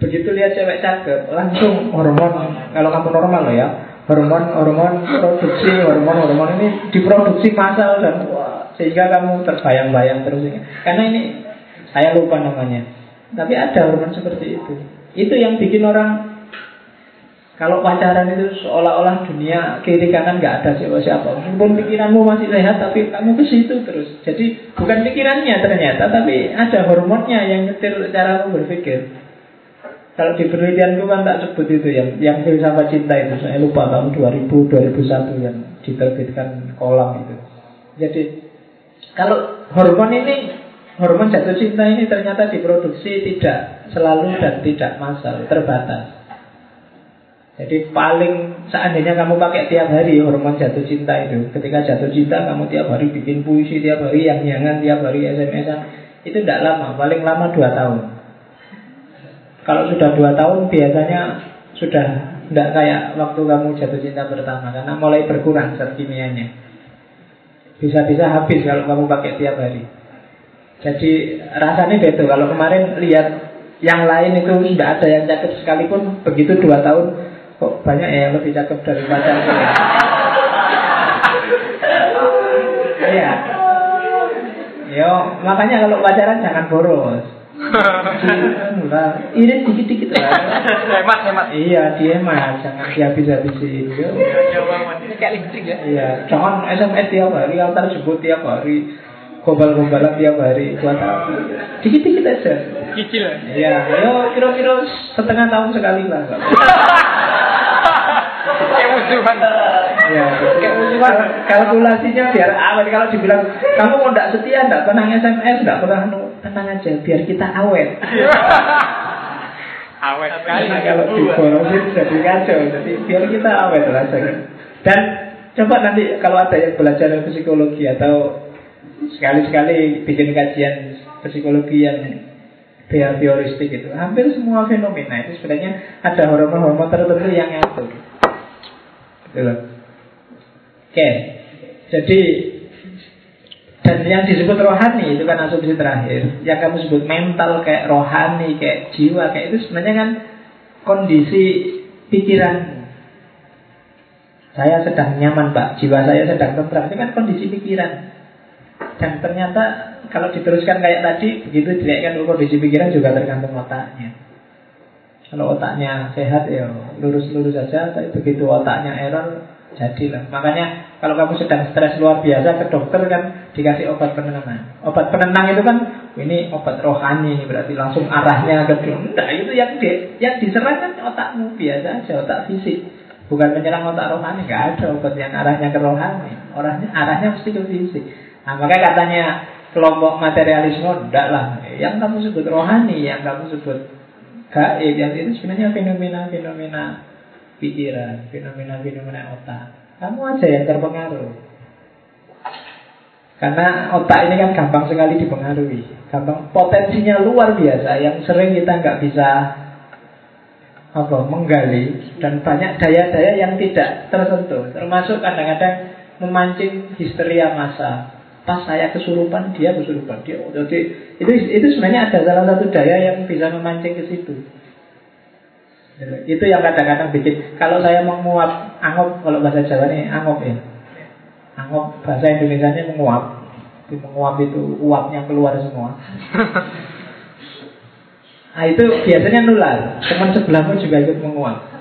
Begitu lihat cewek cakep, langsung hormon. Kalau kamu normal loh ya, hormon-hormon produksi, hormon-hormon ini diproduksi massal dan wah, sehingga kamu terbayang-bayang terus. Karena ini saya lupa namanya. Tapi ada hormon seperti itu. Itu yang bikin orang kalau pacaran itu seolah-olah dunia kiri kanan nggak ada siapa-siapa. Meskipun pikiranmu masih sehat, tapi kamu ke situ terus. Jadi bukan pikirannya ternyata, tapi ada hormonnya yang nyetir cara kamu berpikir. Kalau di penelitianku kan tak sebut itu yang yang filsafat cinta itu saya lupa tahun 2000 2001 yang diterbitkan kolam itu. Jadi kalau hormon ini hormon jatuh cinta ini ternyata diproduksi tidak selalu dan tidak massal, terbatas. Jadi paling seandainya kamu pakai tiap hari hormon jatuh cinta itu. Ketika jatuh cinta kamu tiap hari bikin puisi Tiap hari yang nyangan, tiap hari SMS-an Itu tidak lama, paling lama 2 tahun. Kalau sudah 2 tahun biasanya sudah tidak kayak waktu kamu jatuh cinta pertama Karena mulai berkurang zat kimianya Bisa-bisa habis kalau kamu pakai tiap hari. Jadi rasanya beda. Kalau kemarin lihat yang lain itu tidak ada yang cakep sekalipun Begitu 2 tahun Kok banyak ya yang lebih cakep dari pacarku ya? Iya. Yo, makanya kalau pacaran jangan boros. Ini dikit-dikit lah. Hemat, hemat. Iya, dihemat, jangan dihabis-habisin. Kayak listrik ya. Iya, jangan SMS tiap hari, antar jemput tiap hari, gombal-gombalan tiap hari buat apa? Dikit-dikit aja. Kecil. Iya, ayo kira-kira setengah tahun sekali lah. Kayak musuhan. Ya, kayak musuhan. Kalkulasinya biar awet. Kalau dibilang kamu mau tidak setia, tidak pernah SMS, tidak pernah anu, tenang aja, biar kita awet. awet sekali. Nah, kalau diborosin jadi kacau. Jadi biar kita awet lah. Dan coba nanti kalau ada yang belajar psikologi atau sekali-sekali bikin kajian psikologi yang behavioristik itu hampir semua fenomena itu sebenarnya ada hormon-hormon tertentu yang ngatur Gitu Oke, jadi dan yang disebut rohani itu kan asumsi terakhir. Yang kamu sebut mental kayak rohani, kayak jiwa, kayak itu sebenarnya kan kondisi pikiran. Saya sedang nyaman pak, jiwa saya sedang tentram. Itu kan kondisi pikiran. Dan ternyata kalau diteruskan kayak tadi, begitu dinaikkan kondisi pikiran juga tergantung otaknya. Kalau otaknya sehat ya lurus-lurus saja, tapi begitu otaknya error jadilah. Makanya kalau kamu sedang stres luar biasa ke dokter kan dikasih obat penenang. Obat penenang itu kan ini obat rohani berarti langsung arahnya ke enggak itu yang di, yang diserang kan otakmu biasa aja otak fisik. Bukan menyerang otak rohani, nggak ada obat yang arahnya ke rohani. Orangnya arahnya mesti ke fisik. Nah, makanya katanya kelompok materialisme enggak lah. Yang kamu sebut rohani, yang kamu sebut gaib yang itu sebenarnya fenomena-fenomena pikiran, fenomena-fenomena otak. Kamu aja yang terpengaruh. Karena otak ini kan gampang sekali dipengaruhi. Gampang potensinya luar biasa yang sering kita nggak bisa apa menggali dan banyak daya-daya yang tidak tersentuh. Termasuk kadang-kadang memancing histeria massa pas saya kesurupan dia kesurupan. Dia jadi itu itu sebenarnya ada salah satu daya yang bisa memancing ke situ. Itu yang kadang-kadang bikin kalau saya menguap angop kalau bahasa Jawa ini angop ya. Angop bahasa Indonesia nya menguap. Itu menguap itu uapnya keluar semua. Nah itu biasanya nular. Teman sebelahmu juga ikut menguap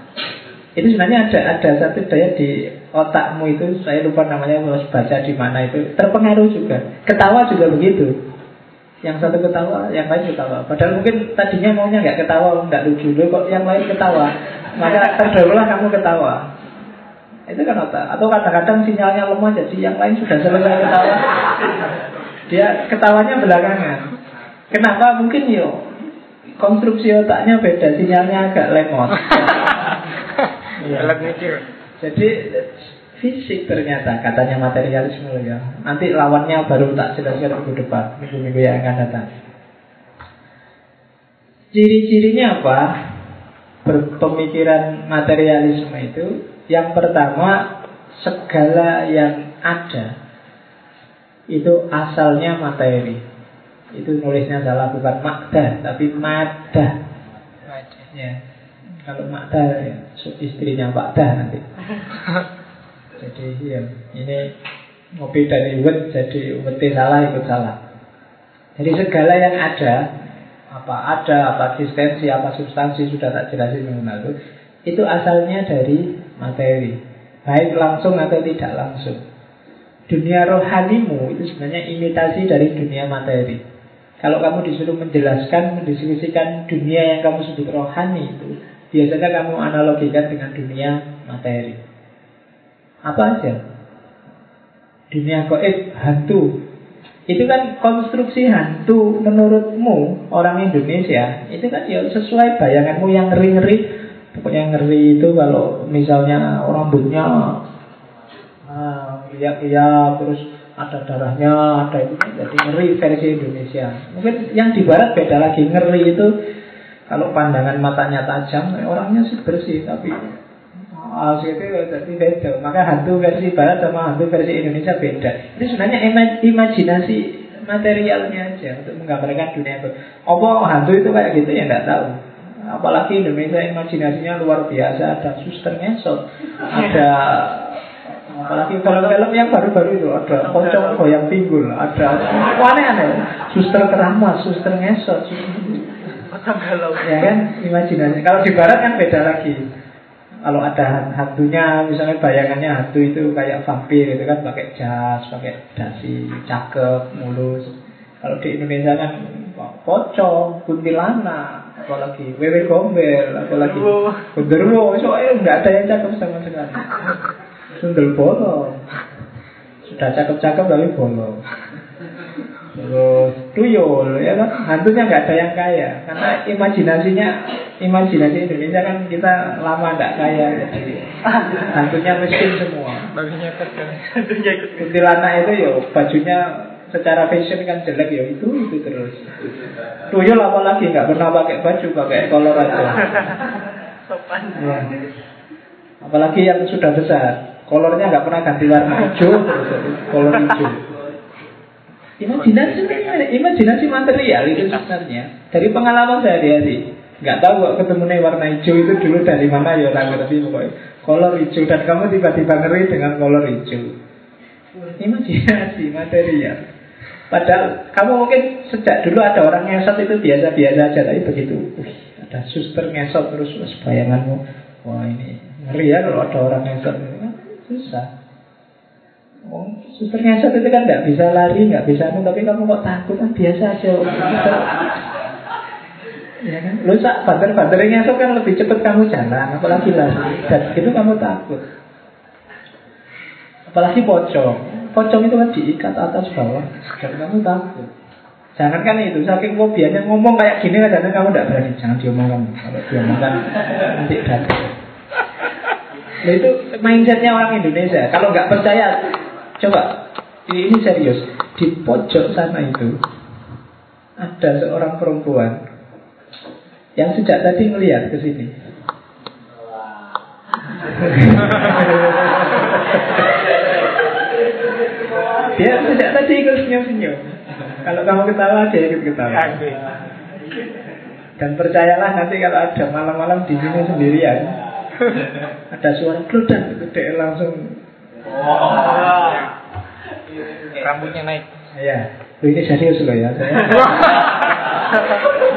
itu sebenarnya ada ada satu daya di otakmu itu saya lupa namanya harus baca di mana itu terpengaruh juga ketawa juga begitu yang satu ketawa yang lain ketawa padahal mungkin tadinya maunya nggak ketawa nggak lucu dulu kok yang lain ketawa maka terdoronglah kamu ketawa Itu kan otak. Atau kadang-kadang sinyalnya lemah jadi yang lain sudah selesai ketawa. Dia ketawanya belakangan. Kenapa? Mungkin yo konstruksi otaknya beda, sinyalnya agak lemot. Iya. Jadi fisik ternyata katanya materialisme ya. Nanti lawannya baru tak jelaskan minggu depan, minggu-minggu yang akan datang. Ciri-cirinya apa? Berpemikiran materialisme itu yang pertama segala yang ada itu asalnya materi. Itu nulisnya salah bukan makda tapi madah. Ya. Kalau makda ya, istrinya Pak Dah nanti. Jadi ya, ini ngopi dari wet jadi wet salah ikut salah. Jadi segala yang ada apa ada, apa eksistensi, apa substansi sudah tak jelasin minggu lalu itu asalnya dari materi, baik langsung atau tidak langsung. Dunia rohanimu itu sebenarnya imitasi dari dunia materi. Kalau kamu disuruh menjelaskan, mendiskusikan dunia yang kamu sebut rohani itu, biasanya kamu analogikan dengan dunia materi. Apa aja? Dunia goib, hantu. Itu kan konstruksi hantu menurutmu orang Indonesia Itu kan ya sesuai bayanganmu yang ngeri-ngeri Pokoknya ngeri itu kalau misalnya rambutnya Iya-iya terus ada darahnya, ada itu kan jadi ngeri versi Indonesia. Mungkin yang di barat beda lagi ngeri itu kalau pandangan matanya tajam, orangnya sih bersih tapi itu jadi beda. Maka hantu versi Barat sama hantu versi Indonesia beda. Itu sebenarnya imajinasi materialnya aja untuk menggambarkan dunia itu. Apa hantu itu kayak gitu ya nggak tahu. Apalagi Indonesia imajinasinya luar biasa. Ada suster ngesot, ada apalagi film-film yang baru-baru itu ada pocong goyang pinggul, ada aneh-aneh. Suster keramas, suster ngesot, suster... ya kan imajinasi. Kalau di Barat kan beda lagi kalau ada hantunya misalnya bayangannya hantu itu kayak vampir itu kan pakai jas, pakai dasi, cakep, mulus. Kalau di Indonesia kan pocong, kuntilanak, apalagi wewe gombel, apalagi genderuwo, soalnya nggak ada yang cakep sama sekali. Sundel bolong. Sudah cakep-cakep tapi bolong. Terus tuyul ya kan hantunya nggak ada yang kaya karena imajinasinya imajinasi Indonesia kan kita lama nggak kaya jadi hantunya miskin semua. Baginya kan Kuntilanak itu ya bajunya secara fashion kan jelek ya itu itu terus. Tuyul apalagi nggak pernah pakai baju pakai kolor aja. Sopan. Ya. Apalagi yang sudah besar kolornya nggak pernah ganti warna hijau kolor hijau. Imajinasi imajinasi material itu sebenarnya dari pengalaman sehari-hari. Nggak tahu kok ketemu warna hijau itu dulu dari mana ya orang ngerti pokoknya. Kolor hijau dan kamu tiba-tiba ngeri dengan kolor hijau. Imajinasi material. Padahal kamu mungkin sejak dulu ada orang ngesot itu biasa-biasa aja tapi begitu. Wih, ada suster ngesot terus bayanganmu. Wah ini ngeri ya kalau ada orang ngesot. Susah. Oh, suster ngesot itu kan nggak bisa lari, nggak bisa anu, tapi kamu kok takut kan biasa aja. ya kan? Lu sak banter-banter ngesot kan lebih cepat kamu jalan, apalagi lari. Dan itu kamu takut. Apalagi pocong. Pocong itu kan diikat atas bawah, dan kamu takut. Jangan kan itu, saking fobianya ngomong kayak gini kadang kamu tidak berani. Jangan diomongkan. Kalau diomongkan nanti datang. Nah itu mindsetnya orang Indonesia. Kalau nggak percaya, Coba, ini serius. Di pojok sana itu ada seorang perempuan yang sejak tadi melihat ke sini. dia sejak tadi ikut senyum-senyum. Kalau kamu ketawa, dia ikut ketawa. Dan percayalah nanti kalau ada malam-malam di sini sendirian, ada suara keludan, gede langsung Rambutnya naik. Iya. Ini serius loh ya.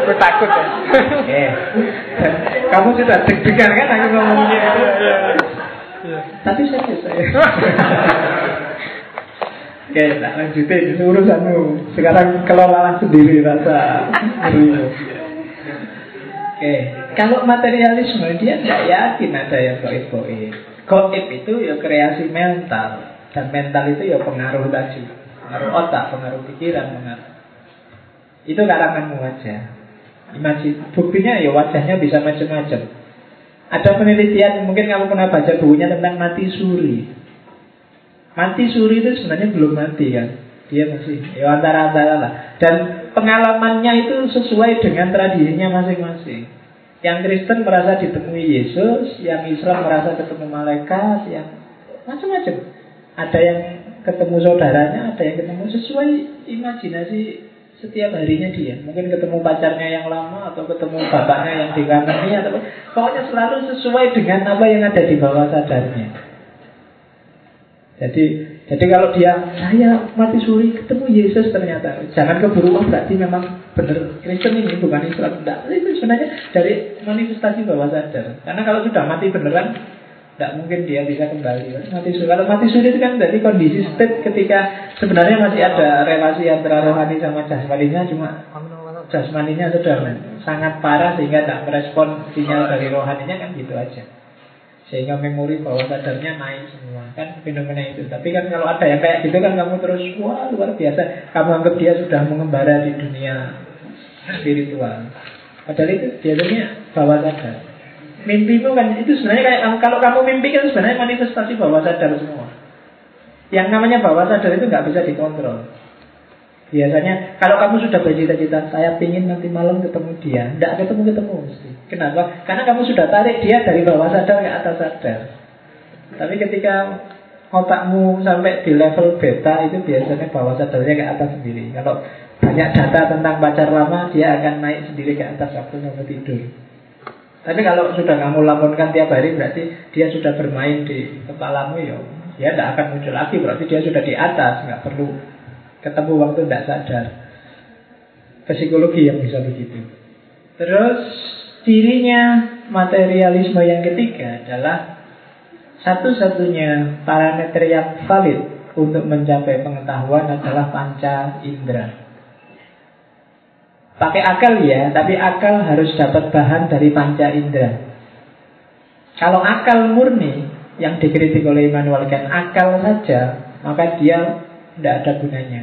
Gue takut ya. Kamu sudah deg-degan kan aku ngomongnya itu. Tapi serius saya. Oke, tak lanjutin urusanmu. Sekarang kelola sendiri rasa Oke, kalau materialisme dia tidak yakin ada yang goib-goib. Goib itu ya kreasi mental. Dan mental itu ya pengaruh tadi. Pengaruh otak, pengaruh pikiran pengaruh. Itu karanganmu wajah Imajin, buktinya ya wajahnya bisa macam-macam. Ada penelitian, mungkin kamu pernah baca bukunya tentang mati suri. Mati suri itu sebenarnya belum mati kan? Dia masih ya antara-antara lah. Dan pengalamannya itu sesuai dengan tradisinya masing-masing yang Kristen merasa ditemui Yesus, yang Islam merasa ketemu malaikat, yang macam-macam. Ada yang ketemu saudaranya, ada yang ketemu sesuai imajinasi setiap harinya dia. Mungkin ketemu pacarnya yang lama atau ketemu bapaknya yang dikangeni atau pokoknya selalu sesuai dengan apa yang ada di bawah sadarnya. Jadi jadi kalau dia saya mati suri ketemu Yesus ternyata. Jangan keburu oh, berarti memang benar Kristen ini bukan Islam. Tidak itu sebenarnya dari manifestasi bawah sadar. Karena kalau sudah mati beneran tidak mungkin dia bisa kembali. Mati suri kalau mati suri itu kan dari kondisi state ketika sebenarnya masih ada relasi antara rohani sama jasmaninya cuma jasmaninya sudah sangat parah sehingga tidak merespon sinyal dari rohaninya kan gitu aja sehingga memori bawah sadarnya naik semua. Kan fenomena itu. Tapi kan kalau ada yang kayak gitu kan kamu terus wah luar biasa. Kamu anggap dia sudah mengembara di dunia spiritual. Padahal itu biasanya bawah sadar. Mimpi itu kan itu sebenarnya kayak kalau kamu mimpi kan sebenarnya manifestasi bawah sadar semua. Yang namanya bawah sadar itu nggak bisa dikontrol Biasanya kalau kamu sudah bercita-cita Saya ingin nanti malam ketemu dia Tidak ketemu-ketemu mesti. Kenapa? Karena kamu sudah tarik dia dari bawah sadar ke atas sadar. Tapi ketika otakmu sampai di level beta Itu biasanya bawah sadarnya ke atas sendiri. Kalau banyak data tentang pacar lama Dia akan naik sendiri ke atas waktu kamu tidur. Tapi kalau sudah kamu laporkan tiap hari Berarti dia sudah bermain di kepalamu ya. Dia tidak akan muncul lagi Berarti dia sudah di atas nggak perlu Ketemu waktu tidak sadar. Psikologi yang bisa begitu. Terus Cirinya materialisme yang ketiga adalah Satu-satunya parameter yang valid Untuk mencapai pengetahuan adalah panca indera. Pakai akal ya, tapi akal harus dapat bahan dari panca indera. Kalau akal murni yang dikritik oleh Immanuel Kant akal saja, maka dia tidak ada gunanya.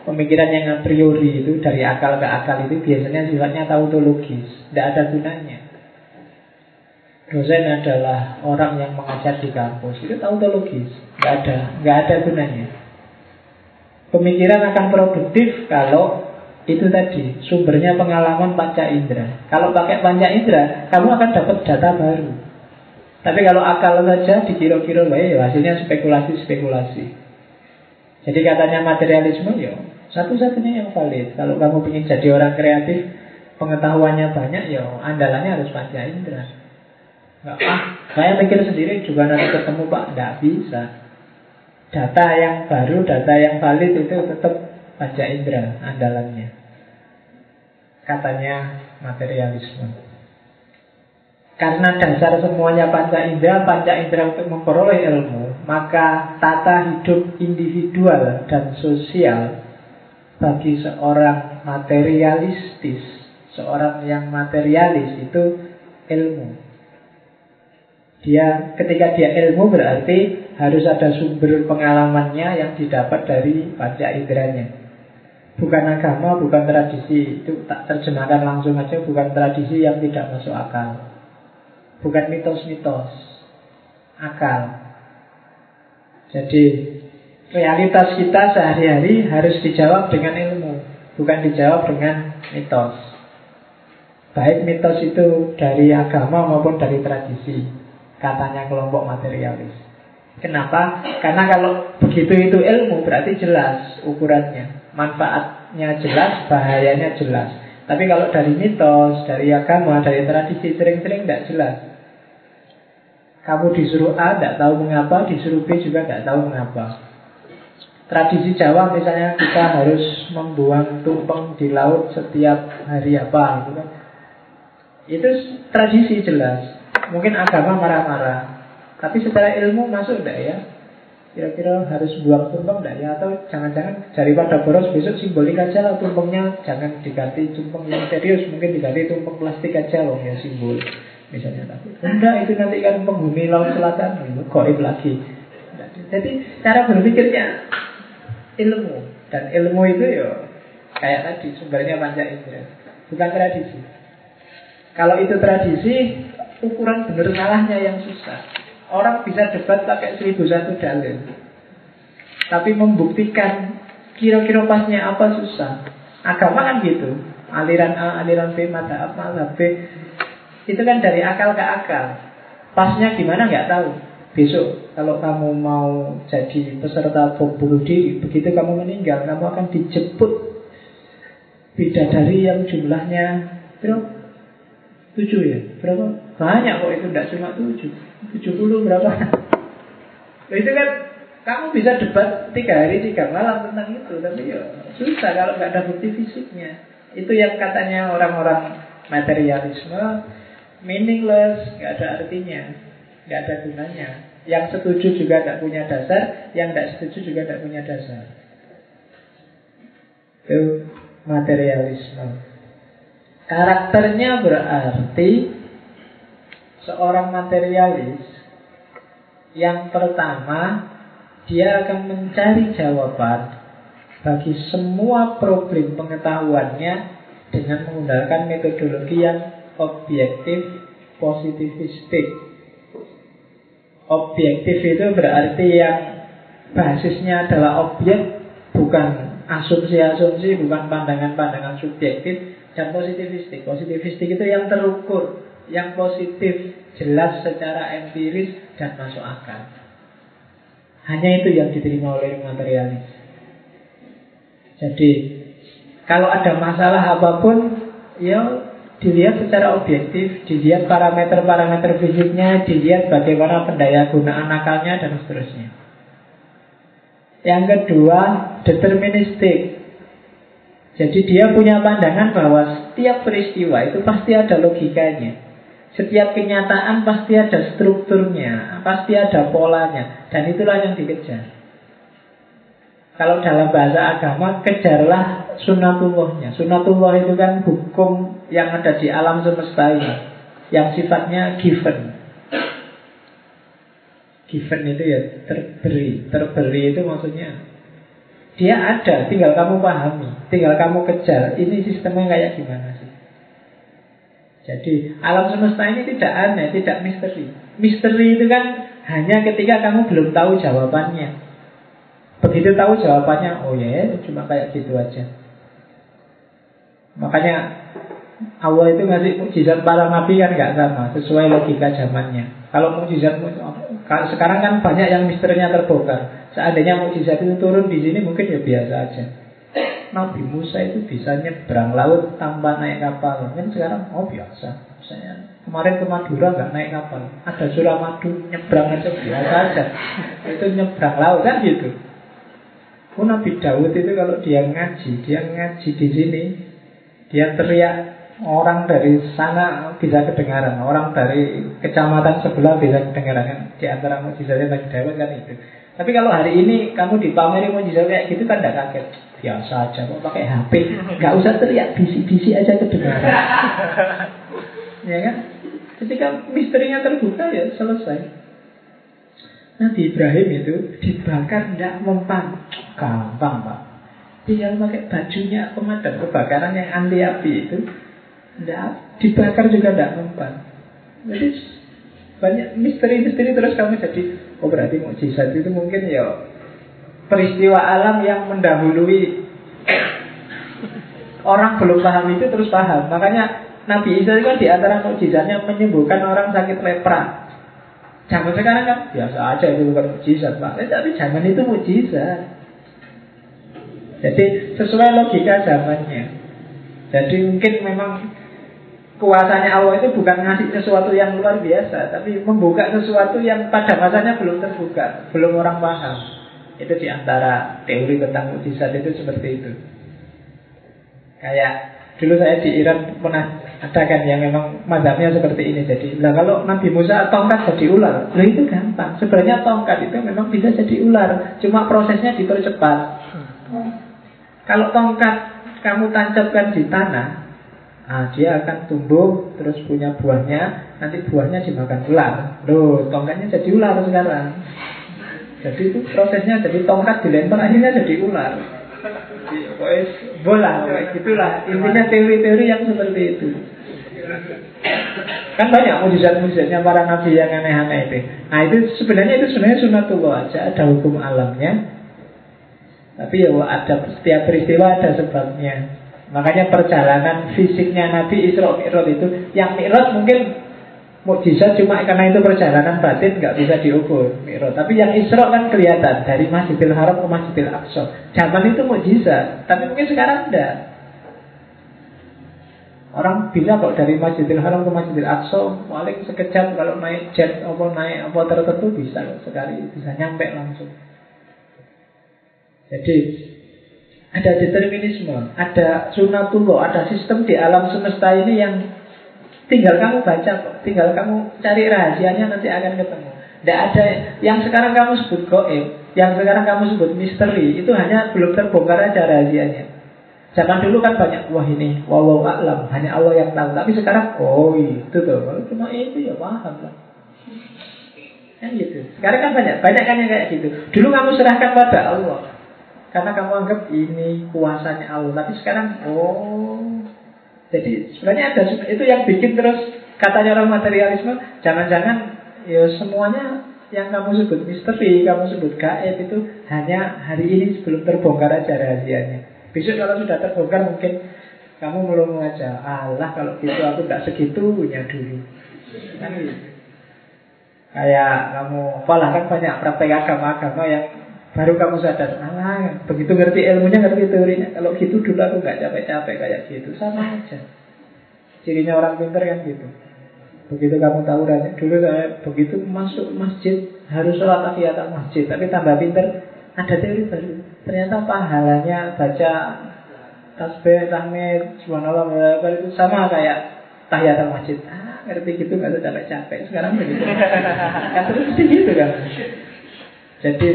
Pemikiran yang a priori itu dari akal ke akal itu biasanya sifatnya tautologis, tidak ada gunanya. Dosen adalah orang yang mengajar di kampus itu tautologis, nggak ada, nggak ada gunanya. Pemikiran akan produktif kalau itu tadi sumbernya pengalaman panca indera. Kalau pakai panca indera, kamu akan dapat data baru. Tapi kalau akal saja dikira-kira, ya hasilnya spekulasi-spekulasi. Jadi katanya materialisme ya satu-satunya yang valid. Kalau kamu ingin jadi orang kreatif, pengetahuannya banyak, ya andalannya harus panca indera. Enggak, ah, saya mikir sendiri juga nanti ketemu Pak, tidak bisa. Data yang baru, data yang valid itu tetap panca indera andalannya. Katanya materialisme. Karena dasar semuanya panca indera, panca indera untuk memperoleh ilmu, maka tata hidup individual dan sosial bagi seorang materialistis, seorang yang materialis itu ilmu. Dia ketika dia ilmu berarti harus ada sumber pengalamannya yang didapat dari panca inderanya. Bukan agama, bukan tradisi, itu tak terjemahkan langsung aja, bukan tradisi yang tidak masuk akal. Bukan mitos-mitos Akal Jadi Realitas kita sehari-hari harus dijawab dengan ilmu Bukan dijawab dengan mitos. Baik mitos itu dari agama maupun dari tradisi Katanya kelompok materialis. Kenapa? Karena kalau begitu itu ilmu berarti jelas ukurannya. Manfaatnya jelas, bahayanya jelas. Tapi kalau dari mitos, dari agama, dari tradisi sering-sering tidak jelas kamu disuruh A, tidak tahu mengapa, disuruh B juga tidak tahu mengapa. Tradisi Jawa misalnya kita harus membuang tumpeng di laut setiap hari apa gitu kan. Itu tradisi jelas. Mungkin agama marah-marah. Tapi secara ilmu masuk tidak ya? Kira-kira harus buang tumpeng tidak ya? Atau jangan-jangan daripada boros besok simbolik aja lah tumpengnya Jangan diganti tumpeng yang serius Mungkin diganti tumpeng plastik aja loh ya simbol Misalnya takut. Enggak, itu nanti kan penghuni laut selatan. Itu goib lagi. Jadi cara berpikirnya ilmu. Dan ilmu itu ya kayak tadi sumbernya panca indera. Bukan tradisi. Kalau itu tradisi, ukuran benar salahnya yang susah. Orang bisa debat pakai seribu satu dalil. Tapi membuktikan kira-kira pasnya apa susah. Agama kan gitu. Aliran A, aliran B, mata apa, B. Itu kan dari akal ke akal. Pasnya gimana nggak tahu. Besok kalau kamu mau jadi peserta bom bunuh diri, begitu kamu meninggal, kamu akan dijemput bidadari yang jumlahnya berapa? Tujuh ya? Berapa? Banyak kok itu, tidak cuma tujuh. Tujuh puluh berapa? itu kan kamu bisa debat tiga hari tiga malam tentang itu, tapi ya susah kalau nggak ada bukti fisiknya. Itu yang katanya orang-orang materialisme meaningless, nggak ada artinya, nggak ada gunanya. Yang setuju juga tidak punya dasar, yang tidak setuju juga tidak punya dasar. Itu materialisme. Karakternya berarti seorang materialis yang pertama dia akan mencari jawaban bagi semua problem pengetahuannya dengan menggunakan metodologi yang objektif positivistik. Objektif itu berarti yang basisnya adalah objek, bukan asumsi-asumsi, bukan pandangan-pandangan subjektif, dan positivistik. Positivistik itu yang terukur, yang positif, jelas secara empiris dan masuk akal. Hanya itu yang diterima oleh materialis. Jadi kalau ada masalah apa pun, ya dilihat secara objektif, dilihat parameter-parameter fisiknya, dilihat bagaimana pendaya gunaan akalnya dan seterusnya. Yang kedua, deterministik. Jadi dia punya pandangan bahwa setiap peristiwa itu pasti ada logikanya. Setiap kenyataan pasti ada strukturnya, pasti ada polanya, dan itulah yang dikejar. Kalau dalam bahasa agama, kejarlah sunatullahnya. Sunatullah itu kan hukum yang ada di alam semesta ini, yang sifatnya given. Given itu ya terberi. Terberi itu maksudnya dia ada, tinggal kamu pahami, tinggal kamu kejar. Ini sistemnya kayak gimana sih? Jadi alam semesta ini tidak aneh, tidak misteri. Misteri itu kan hanya ketika kamu belum tahu jawabannya. Begitu tahu jawabannya, oh ya, cuma kayak gitu aja. Makanya Allah itu ngasih mujizat para nabi kan nggak sama, sesuai logika zamannya. Kalau mujizat sekarang kan banyak yang misterinya terbongkar. Seandainya mukjizat itu turun di sini mungkin ya biasa aja. Nabi Musa itu bisa nyebrang laut tanpa naik kapal. Kan sekarang oh biasa. Misalnya kemarin ke Madura nggak naik kapal. Ada Suramadu nyebrang aja biasa aja. Itu nyebrang laut kan gitu. Oh Nabi Daud itu kalau dia ngaji, dia ngaji di sini, dia teriak orang dari sana bisa kedengaran, orang dari kecamatan sebelah bisa kedengaran kan. Di antara mujizatnya Nabi Daud kan itu. Tapi kalau hari ini kamu dipameri mujizat kayak gitu kan tidak kaget. Biasa aja kok pakai HP. Gak usah teriak bisi-bisi aja kedengaran. ya kan? Ketika misterinya terbuka ya selesai. Nabi Ibrahim itu dibakar tidak mempan. Gampang pak. Tinggal pakai bajunya pemadam kebakaran yang anti api itu. Tidak, dibakar juga tidak mempan. Jadi banyak misteri-misteri terus kamu jadi Oh berarti mukjizat itu mungkin ya peristiwa alam yang mendahului orang belum paham itu terus paham. Makanya Nabi Isa itu kan di antara mukjizatnya menyembuhkan orang sakit lepra. Zaman sekarang kan biasa aja itu bukan mukjizat pak. Eh, tapi zaman itu mukjizat. Jadi sesuai logika zamannya. Jadi mungkin memang kuasanya Allah itu bukan ngasih sesuatu yang luar biasa, tapi membuka sesuatu yang pada masanya belum terbuka, belum orang paham. Itu di antara teori tentang mujizat itu seperti itu. Kayak dulu saya di Iran pernah ada kan yang memang madhabnya seperti ini. Jadi, lah kalau Nabi Musa tongkat jadi ular, lah itu gampang. Sebenarnya tongkat itu memang bisa jadi ular, cuma prosesnya dipercepat. Kalau tongkat kamu tancapkan di tanah, Ah, dia akan tumbuh terus punya buahnya, nanti buahnya dimakan ular. Loh, tongkatnya jadi ular sekarang. Jadi itu prosesnya jadi tongkat dilempar akhirnya jadi ular. Pokoknya bola, kayak gitulah. Intinya teori-teori yang seperti itu. Kan banyak mujizat-mujizatnya para nabi yang aneh-aneh itu. Nah itu sebenarnya itu sebenarnya sunatullah aja, ada hukum alamnya. Tapi ya ada setiap peristiwa ada sebabnya. Makanya perjalanan fisiknya Nabi Isra Mi'raj itu Yang Mi'raj mungkin mukjizat cuma karena itu perjalanan batin nggak bisa diukur Mi'raj. Tapi yang Isra kan kelihatan dari Masjidil Haram ke Masjidil Aqsa. Zaman itu mukjizat, tapi mungkin sekarang enggak. Orang bilang kok dari Masjidil Haram ke Masjidil Aqsa paling sekejap kalau naik jet apa naik apa tertentu bisa sekali bisa nyampe langsung. Jadi ada determinisme, ada sunatullah, ada sistem di alam semesta ini yang tinggal kamu baca tinggal kamu cari rahasianya nanti akan ketemu. Tidak ada yang sekarang kamu sebut goib, yang sekarang kamu sebut misteri, itu hanya belum terbongkar aja rahasianya. Zaman dulu kan banyak wah ini, wow alam, hanya Allah yang tahu. Tapi sekarang, oh itu tuh, cuma itu ya paham lah. Kan gitu. Sekarang kan banyak, banyak kan yang kayak gitu. Dulu kamu serahkan pada Allah. Karena kamu anggap ini kuasanya Allah. Tapi sekarang, oh. Jadi sebenarnya ada itu yang bikin terus katanya orang materialisme, jangan-jangan ya semuanya yang kamu sebut misteri, kamu sebut gaib itu hanya hari ini sebelum terbongkar aja rahasianya. Besok kalau sudah terbongkar mungkin kamu belum aja, Allah kalau gitu aku tidak segitunya dulu. Kan gitu. Kayak kamu, apalah kan banyak praktek agama-agama yang Baru kamu sadar, alah, begitu ngerti ilmunya, ngerti teorinya. Kalau gitu dulu aku nggak capek-capek kayak gitu, sama aja. Cirinya orang pinter kan gitu. Begitu kamu tahu rasanya, dulu saya begitu masuk masjid harus sholat tahiyat masjid, tapi tambah pinter ada teori baru. Ternyata pahalanya baca tasbih, tahmid, subhanallah, itu sama kayak tahiyat masjid. Ah, ngerti gitu nggak usah capek-capek. Sekarang begitu. kan terus gitu kan. Jadi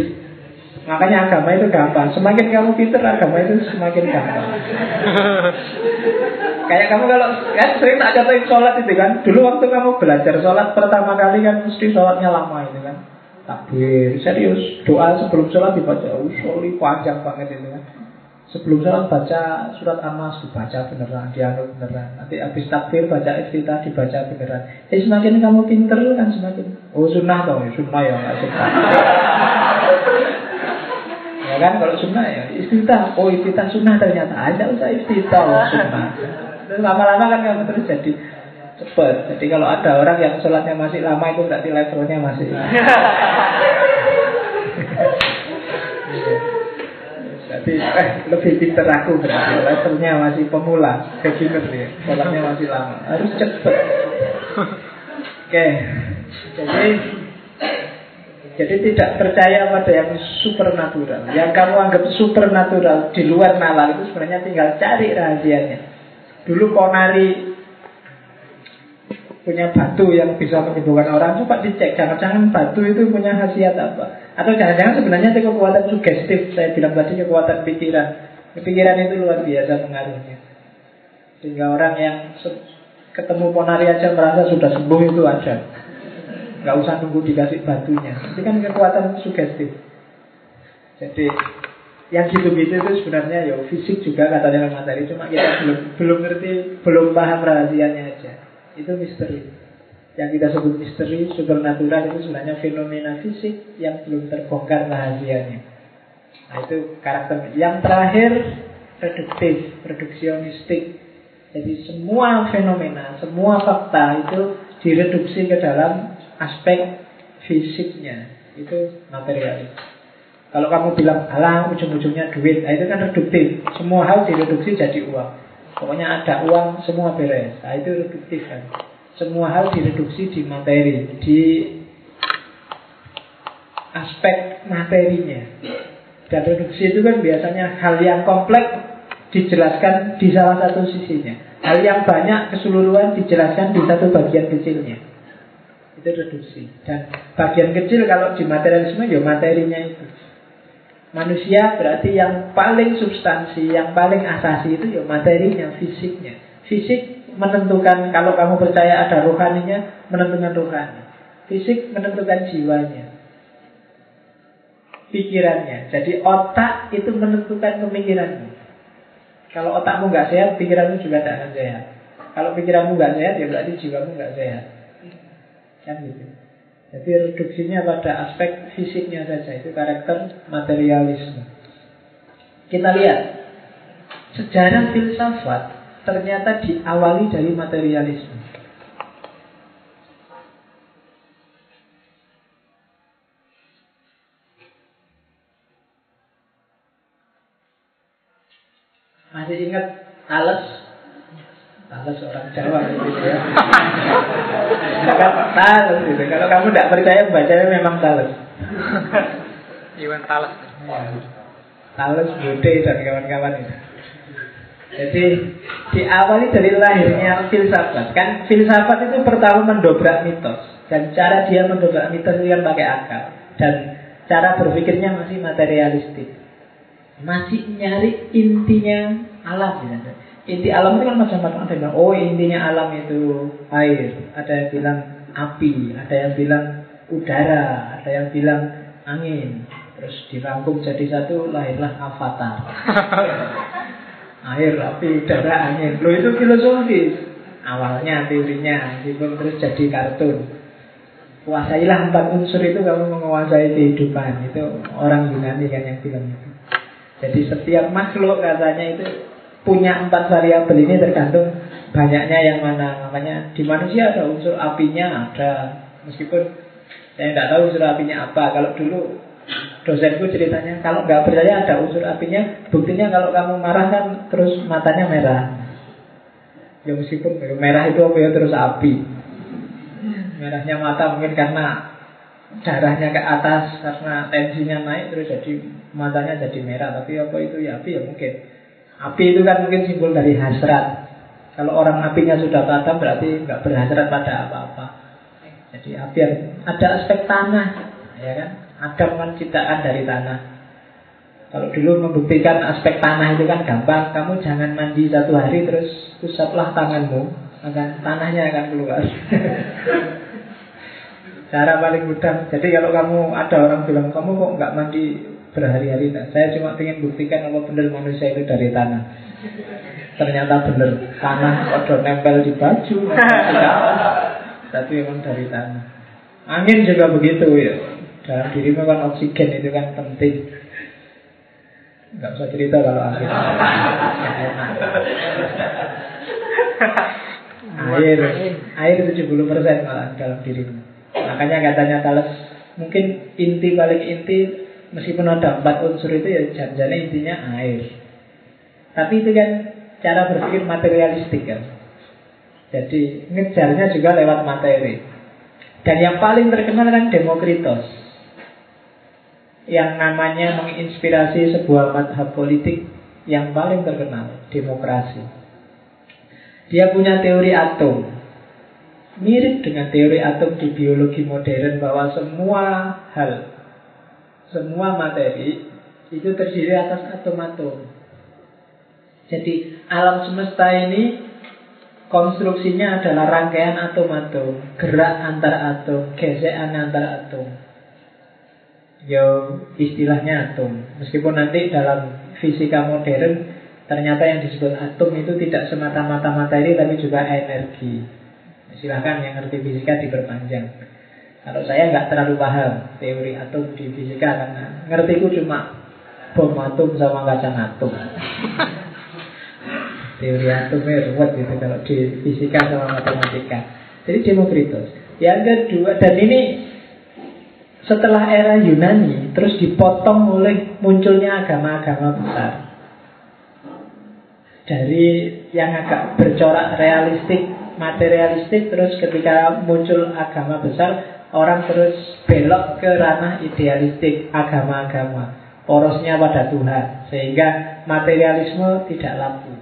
Makanya agama itu gampang. Semakin kamu pinter agama itu semakin gampang. Kayak kamu kalau kan sering tak contohin sholat itu kan. Dulu waktu kamu belajar sholat pertama kali kan mesti sholatnya lama itu kan. Takbir, serius. Doa sebelum sholat dibaca. Usuli panjang banget itu kan. Sebelum sholat baca surat Anas dibaca beneran, dianut beneran. Nanti habis takbir baca iftitah dibaca beneran. Eh semakin kamu pinter kan semakin. Oh sunnah dong, sunnah ya nggak sunnah. Ya kan kalau sunnah ya iftitah. Oh iftitah sunnah ternyata ada usah iftitah sunnah. Dan lama-lama kan kamu terus jadi cepet. Jadi kalau ada orang yang sholatnya masih lama itu berarti levelnya masih. Jadi eh, lebih pinter aku berarti levelnya masih pemula, beginner ya. Sholatnya masih lama. Harus cepet. Oke. Jadi jadi tidak percaya pada yang supernatural. Yang kamu anggap supernatural di luar nalar itu sebenarnya tinggal cari rahasianya. Dulu Konari punya batu yang bisa menyembuhkan orang coba dicek. Jangan-jangan batu itu punya khasiat apa? Atau jangan-jangan sebenarnya itu kekuatan sugestif. Saya bilang tadi kekuatan pikiran. Pikiran itu luar biasa pengaruhnya. Sehingga orang yang ketemu ponari aja merasa sudah sembuh itu aja nggak usah nunggu dikasih batunya. Itu kan kekuatan sugestif. Jadi yang gitu-gitu itu sebenarnya ya fisik juga katanya materi. Cuma kita belum belum ngerti belum paham rahasianya aja. Itu misteri. Yang kita sebut misteri supernatural itu sebenarnya fenomena fisik yang belum terbongkar rahasianya. Nah itu karakter. Yang terakhir reduktif reduksionistik jadi semua fenomena semua fakta itu direduksi ke dalam aspek fisiknya itu materialis. Kalau kamu bilang alah ujung-ujungnya duit, nah itu kan reduktif. Semua hal direduksi jadi uang. Pokoknya ada uang semua beres. Nah itu reduktif kan. Semua hal direduksi di materi, di aspek materinya. Dan reduksi itu kan biasanya hal yang kompleks dijelaskan di salah satu sisinya. Hal yang banyak keseluruhan dijelaskan di satu bagian kecilnya itu dan bagian kecil kalau di materialisme ya materinya itu manusia berarti yang paling substansi yang paling asasi itu ya materinya fisiknya Fisik menentukan kalau kamu percaya ada rohaninya, menentukan rohani. Fisik menentukan jiwanya. Pikirannya. Jadi otak itu menentukan pemikiranmu. Kalau otakmu nggak sehat, pikiranmu juga tidak akan sehat. Kalau pikiranmu nggak sehat, ya berarti jiwamu nggak sehat. Kan gitu. Jadi reduksinya pada aspek fisiknya saja itu karakter materialisme. Kita lihat sejarah filsafat ternyata diawali dari materialisme. Masih ingat Thales? Thales orang Jawa gitu ya. kan Thales gitu. Kalau kamu tidak percaya bacanya memang Thales. Iwan Thales. Thales, Bode dan kawan-kawan itu. Jadi diawali dari lahirnya filsafat. Kan filsafat itu pertama mendobrak mitos. Dan cara dia mendobrak mitos itu kan pakai akal. Dan cara berpikirnya masih materialistik. Masih nyari intinya alam. Ya. Inti alam itu kan macam-macam. Ada yang bilang, oh intinya alam itu air. Ada yang bilang api. Ada yang bilang udara. Ada yang bilang angin. Terus dirangkum jadi satu, lahirlah avatar. air, api, udara, angin. Lo itu filosofis. Awalnya teorinya, meskipun terus jadi kartun. Kuasailah empat unsur itu kamu menguasai kehidupan. Itu orang Yunani kan yang bilang itu. Jadi setiap makhluk katanya itu punya empat variabel ini tergantung banyaknya yang mana. Makanya di manusia ada unsur apinya ada. Meskipun saya tidak tahu unsur apinya apa. Kalau dulu dosenku ceritanya kalau nggak percaya ada unsur apinya, buktinya kalau kamu marah kan terus matanya merah. Ya meskipun merah itu apa ya terus api. Merahnya mata mungkin karena darahnya ke atas karena tensinya naik terus jadi matanya jadi merah tapi apa itu ya api ya mungkin api itu kan mungkin simbol dari hasrat. Kalau orang apinya sudah padam berarti nggak berhasrat pada apa-apa. Jadi api ada aspek tanah ya kan? Adam kan ciptaan dari tanah. Kalau dulu membuktikan aspek tanah itu kan gampang. Kamu jangan mandi satu hari terus usaplah tanganmu akan tanahnya akan keluar. Cara paling mudah. Jadi kalau kamu ada orang bilang kamu kok nggak mandi berhari-hari, nah, saya cuma ingin buktikan apa benar manusia itu dari tanah. Ternyata benar tanah udah nempel di baju, tapi memang dari tanah. Angin juga begitu ya. Dalam dirimu kan oksigen itu kan penting. Gak usah cerita kalau angin. air, air 70% malah dalam dirimu. Makanya katanya Thales mungkin inti paling inti meskipun ada empat unsur itu ya janjane intinya air. Tapi itu kan cara berpikir materialistik kan. Jadi ngejarnya juga lewat materi. Dan yang paling terkenal kan Demokritos. Yang namanya menginspirasi sebuah madhab politik yang paling terkenal, demokrasi. Dia punya teori atom. Mirip dengan teori atom di biologi modern bahwa semua hal, semua materi itu terdiri atas atom-atom. Jadi alam semesta ini konstruksinya adalah rangkaian atom-atom, gerak antar atom, gesekan antar atom. Yo istilahnya atom. Meskipun nanti dalam fisika modern ternyata yang disebut atom itu tidak semata-mata materi tapi juga energi. Silahkan yang ngerti fisika diperpanjang. Kalau saya nggak terlalu paham teori atom di fisika karena ngertiku cuma bom atom sama kacang atom. teori atomnya ruwet gitu kalau di fisika sama matematika. Jadi Demokritos. Yang kedua dan ini setelah era Yunani terus dipotong oleh munculnya agama-agama besar. Dari yang agak bercorak realistik materialistik terus ketika muncul agama besar orang terus belok ke ranah idealistik agama-agama. Porosnya pada Tuhan sehingga materialisme tidak laku.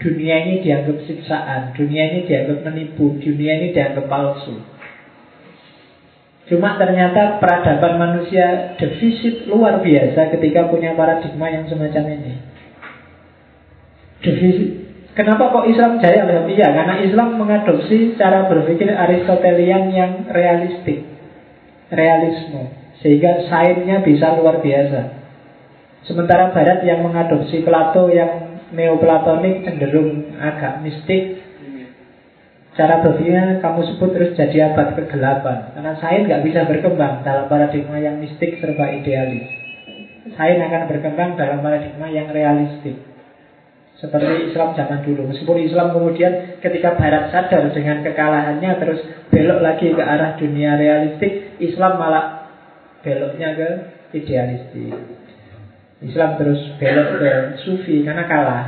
Dunia ini dianggap siksaan dunia ini dianggap menipu dunia ini dianggap palsu. Cuma ternyata peradaban manusia defisit luar biasa ketika punya paradigma yang semacam ini. Defisit Kenapa kok Islam jaya? Iya, karena Islam mengadopsi cara berpikir Aristotelian yang realistik, realisme, sehingga sainsnya bisa luar biasa. Sementara Barat yang mengadopsi Plato yang neoplatonik cenderung agak mistik, cara berpikirnya kamu sebut terus jadi abad kegelapan. Karena sains nggak bisa berkembang dalam paradigma yang mistik serba idealis. Sains akan berkembang dalam paradigma yang realistik. Seperti Islam zaman dulu. Meskipun Islam kemudian ketika Barat sadar dengan kekalahannya Terus belok lagi ke arah dunia realistik Islam malah beloknya ke idealistik. Islam terus belok ke sufi karena kalah.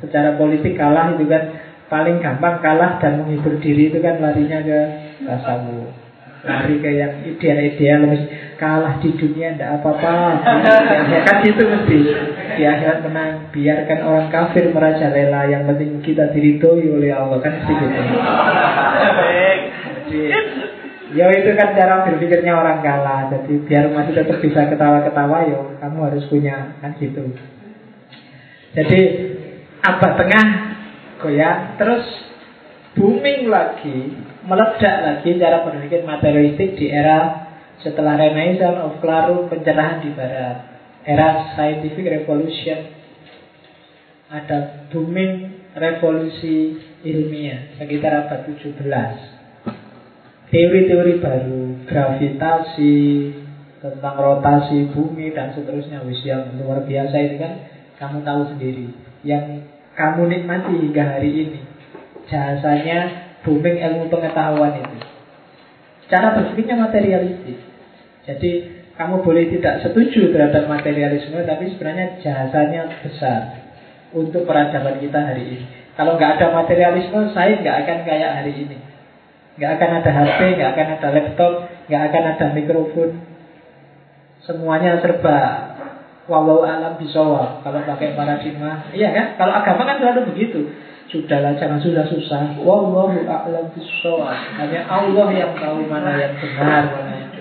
Secara politik kalah itu kan Paling gampang kalah dan menghibur diri itu kan larinya ke tasawuf Lari ke yang ideal-ideal kalah di dunia tidak apa-apa. Kan itu mesti. Di akhirat menang biarkan orang kafir merajalela yang penting kita diridhoi oleh Allah kan mesti gitu. Jadi ya itu kan cara berpikirnya orang kalah. Jadi biar masih tetap bisa ketawa-ketawa yo kamu harus punya kan gitu. Jadi abad tengah goyah terus booming lagi meledak lagi cara berpikir materialistik di era setelah Renaissance of Claro pencerahan di Barat, era scientific revolution, ada booming revolusi ilmiah sekitar abad 17. Teori-teori baru, gravitasi, tentang rotasi bumi dan seterusnya wis yang luar biasa itu kan kamu tahu sendiri. Yang kamu nikmati hingga hari ini. Jasanya booming ilmu pengetahuan itu. Cara berpikirnya materialistis. Jadi kamu boleh tidak setuju terhadap materialisme, tapi sebenarnya jasanya besar untuk peradaban kita hari ini. Kalau nggak ada materialisme, saya nggak akan kayak hari ini. Nggak akan ada HP, nggak akan ada laptop, nggak akan ada mikrofon. Semuanya serba walau alam bisawab kalau pakai paradigma. Iya kan? Kalau agama kan selalu begitu. Sudahlah jangan sudah susah. Wallahu a'lam bisawab. Hanya Allah yang tahu mana yang benar, mana yang.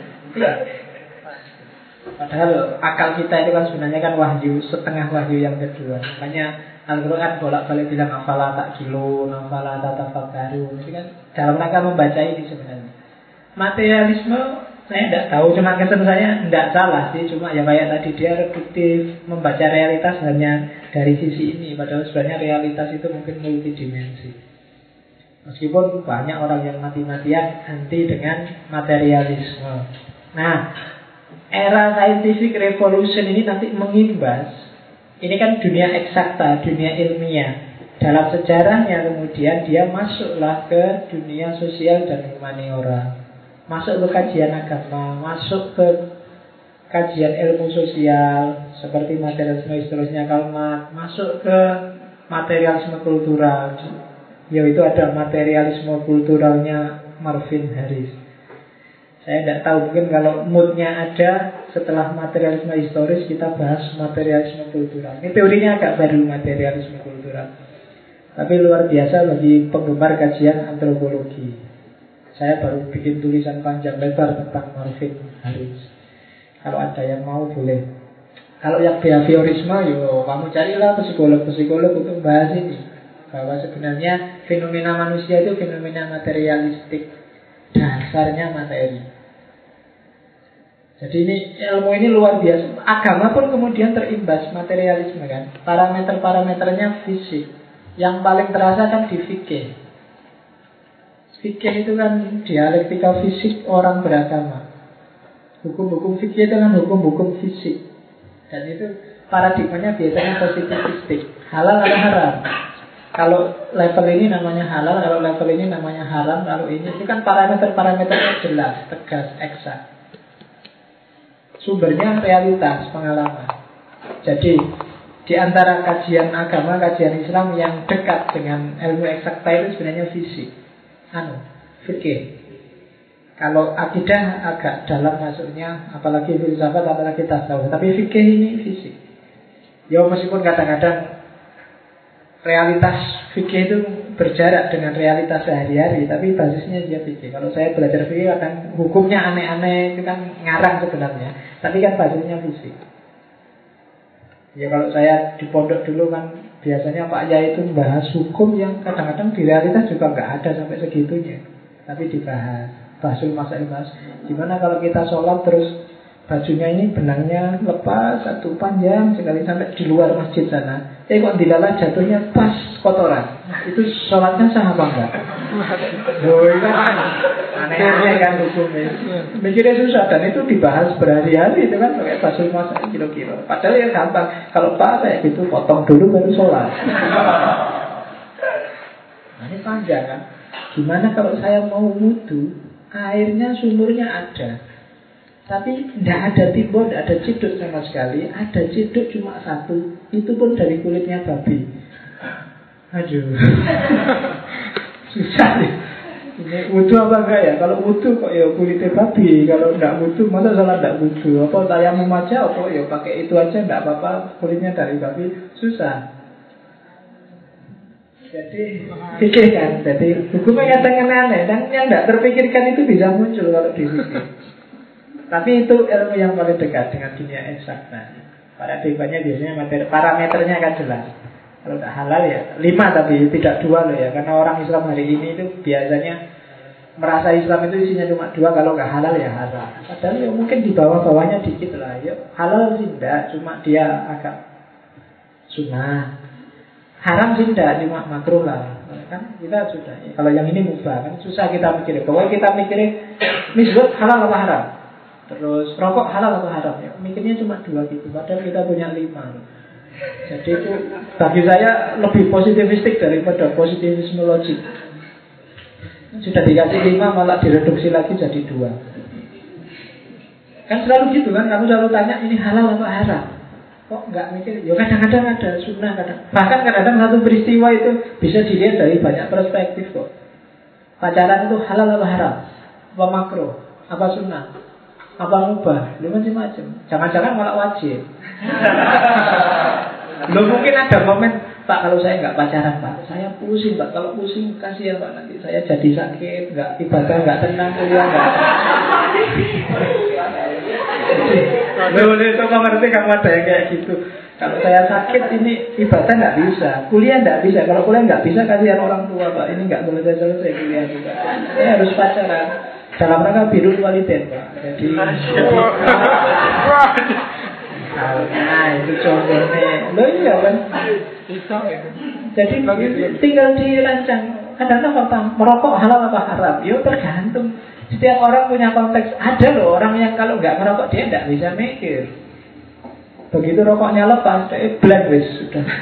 Padahal akal kita itu kan sebenarnya kan wahyu, setengah wahyu yang kedua. Makanya Al-Quran bolak-balik bilang afala tak kilo, afala baru. Itu kan dalam rangka membaca ini sebenarnya. Materialisme saya tidak tahu, cuma kesan saya tidak salah sih. Cuma ya kayak tadi dia reduktif, membaca realitas hanya dari sisi ini. Padahal sebenarnya realitas itu mungkin multidimensi. Meskipun banyak orang yang mati-matian anti dengan materialisme. Nah, era scientific revolution ini nanti mengimbas ini kan dunia eksakta, dunia ilmiah. Dalam sejarahnya kemudian dia masuklah ke dunia sosial dan humaniora. Masuk ke kajian agama, masuk ke kajian ilmu sosial seperti materialisme historisnya Karl masuk ke materialisme kultural. Yaitu ada materialisme kulturalnya Marvin Harris. Saya tidak tahu mungkin kalau moodnya ada setelah materialisme historis kita bahas materialisme kultural. Ini teorinya agak baru materialisme kultural. Tapi luar biasa bagi penggemar kajian antropologi. Saya baru bikin tulisan panjang lebar tentang Marvin Harris. Kalau ada yang mau boleh. Kalau yang behaviorisme, yo kamu carilah psikolog-psikolog untuk bahas ini. Bahwa sebenarnya fenomena manusia itu fenomena materialistik dasarnya materi. Jadi ini ilmu ini luar biasa. Agama pun kemudian terimbas materialisme kan. Parameter-parameternya fisik. Yang paling terasa kan di fikih. Fikih itu kan dialektika fisik orang beragama. Hukum-hukum fikih itu kan hukum-hukum fisik. Dan itu paradigmanya biasanya positivistik. Halal atau haram. Kalau level ini namanya halal, kalau level ini namanya haram, kalau ini itu kan parameter-parameternya jelas, tegas, eksak. Sumbernya realitas, pengalaman. Jadi di antara kajian agama, kajian Islam yang dekat dengan ilmu eksakta itu sebenarnya fisik. Anu, fikih. Kalau akidah agak dalam masuknya, apalagi filsafat, apalagi tasawuf. Tapi fikih ini fisik. Ya meskipun kadang-kadang realitas fikih itu berjarak dengan realitas sehari-hari, tapi basisnya dia fikih. Kalau saya belajar fikih kan hukumnya aneh-aneh itu kan ngarang sebenarnya, tapi kan basisnya fisik. Ya kalau saya di pondok dulu kan Biasanya Pak Yai itu membahas hukum yang kadang-kadang di realitas juga nggak ada sampai segitunya. Tapi dibahas. Basul masail mas. Gimana kalau kita sholat terus bajunya ini benangnya lepas satu panjang sekali sampai di luar masjid sana. Eh kok dilala jatuhnya pas kotoran. Nah, itu sholatnya sah apa enggak? Aneh-aneh kan hukumnya. Mikirnya susah dan itu dibahas berhari-hari itu kan pakai basul masak kilo-kilo. Padahal ya gampang. Kalau pak kayak gitu potong dulu baru sholat. Nah, ini panjang kan. Gimana kalau saya mau wudhu, airnya sumurnya ada, tapi tidak ada timbul, tidak ada ciduk sama sekali. Ada ciduk cuma satu. Itu pun dari kulitnya babi. Aduh. Susah ya. Ini wudhu apa enggak ya? Kalau wudhu kok ya kulitnya babi. Kalau tidak wudhu, masa salah tidak wudhu? Apa saya memaca apa ya pakai itu aja tidak apa-apa kulitnya dari babi. Susah. Jadi pikirkan, jadi hukumnya kadang aneh dan yang tidak terpikirkan itu bisa muncul kalau difikir. Tapi itu ilmu yang paling dekat dengan dunia eksakta. Paradigmanya biasanya materi, parameternya kan jelas. Kalau tidak halal ya lima tapi tidak dua loh ya. Karena orang Islam hari ini itu biasanya merasa Islam itu isinya cuma dua kalau nggak halal ya haram. Padahal ya mungkin di bawah-bawahnya dikit lah. Ya halal sih enggak, cuma dia agak sunnah. Haram sih enggak, cuma makruh lah. Kan kita sudah. Kalau yang ini mubah kan susah kita mikirin. Bahwa kita mikirin misbut halal apa haram. Terus rokok halal atau haram ya? Mikirnya cuma dua gitu, padahal kita punya lima. Jadi itu bagi saya lebih positivistik daripada positivisme logik. Sudah dikasih lima malah direduksi lagi jadi dua. Kan selalu gitu kan, kamu selalu tanya ini halal atau haram. Kok nggak mikir? Ya kadang-kadang ada sunnah, kadang bahkan kadang-kadang satu peristiwa itu bisa dilihat dari banyak perspektif kok. Pacaran itu halal atau haram? Apa makro? Apa sunnah? apa mubah, macam-macam. Jangan-jangan malah wajib. Lo mungkin ada momen Pak kalau saya nggak pacaran Pak, saya pusing Pak. Kalau pusing kasih ya Pak nanti saya jadi sakit, nggak ibadah nggak tenang kuliah nggak. Boleh itu ngerti kamu ada yang kayak gitu. Kalau saya sakit ini ibadah nggak bisa, kuliah nggak bisa. Kalau kuliah nggak bisa kasihan orang tua Pak. Ini nggak selesai selesai kuliah juga. Saya harus pacaran dalam rangka biru waliden Pak. Jadi Nah itu contohnya Lo iya kan Jadi tinggal dirancang Kadang-kadang fakta merokok halal apa haram? Ya tergantung. Setiap orang punya konteks. Ada loh orang yang kalau nggak merokok Dia nggak bisa mikir. Begitu rokoknya lepas Dia blacklist sudah.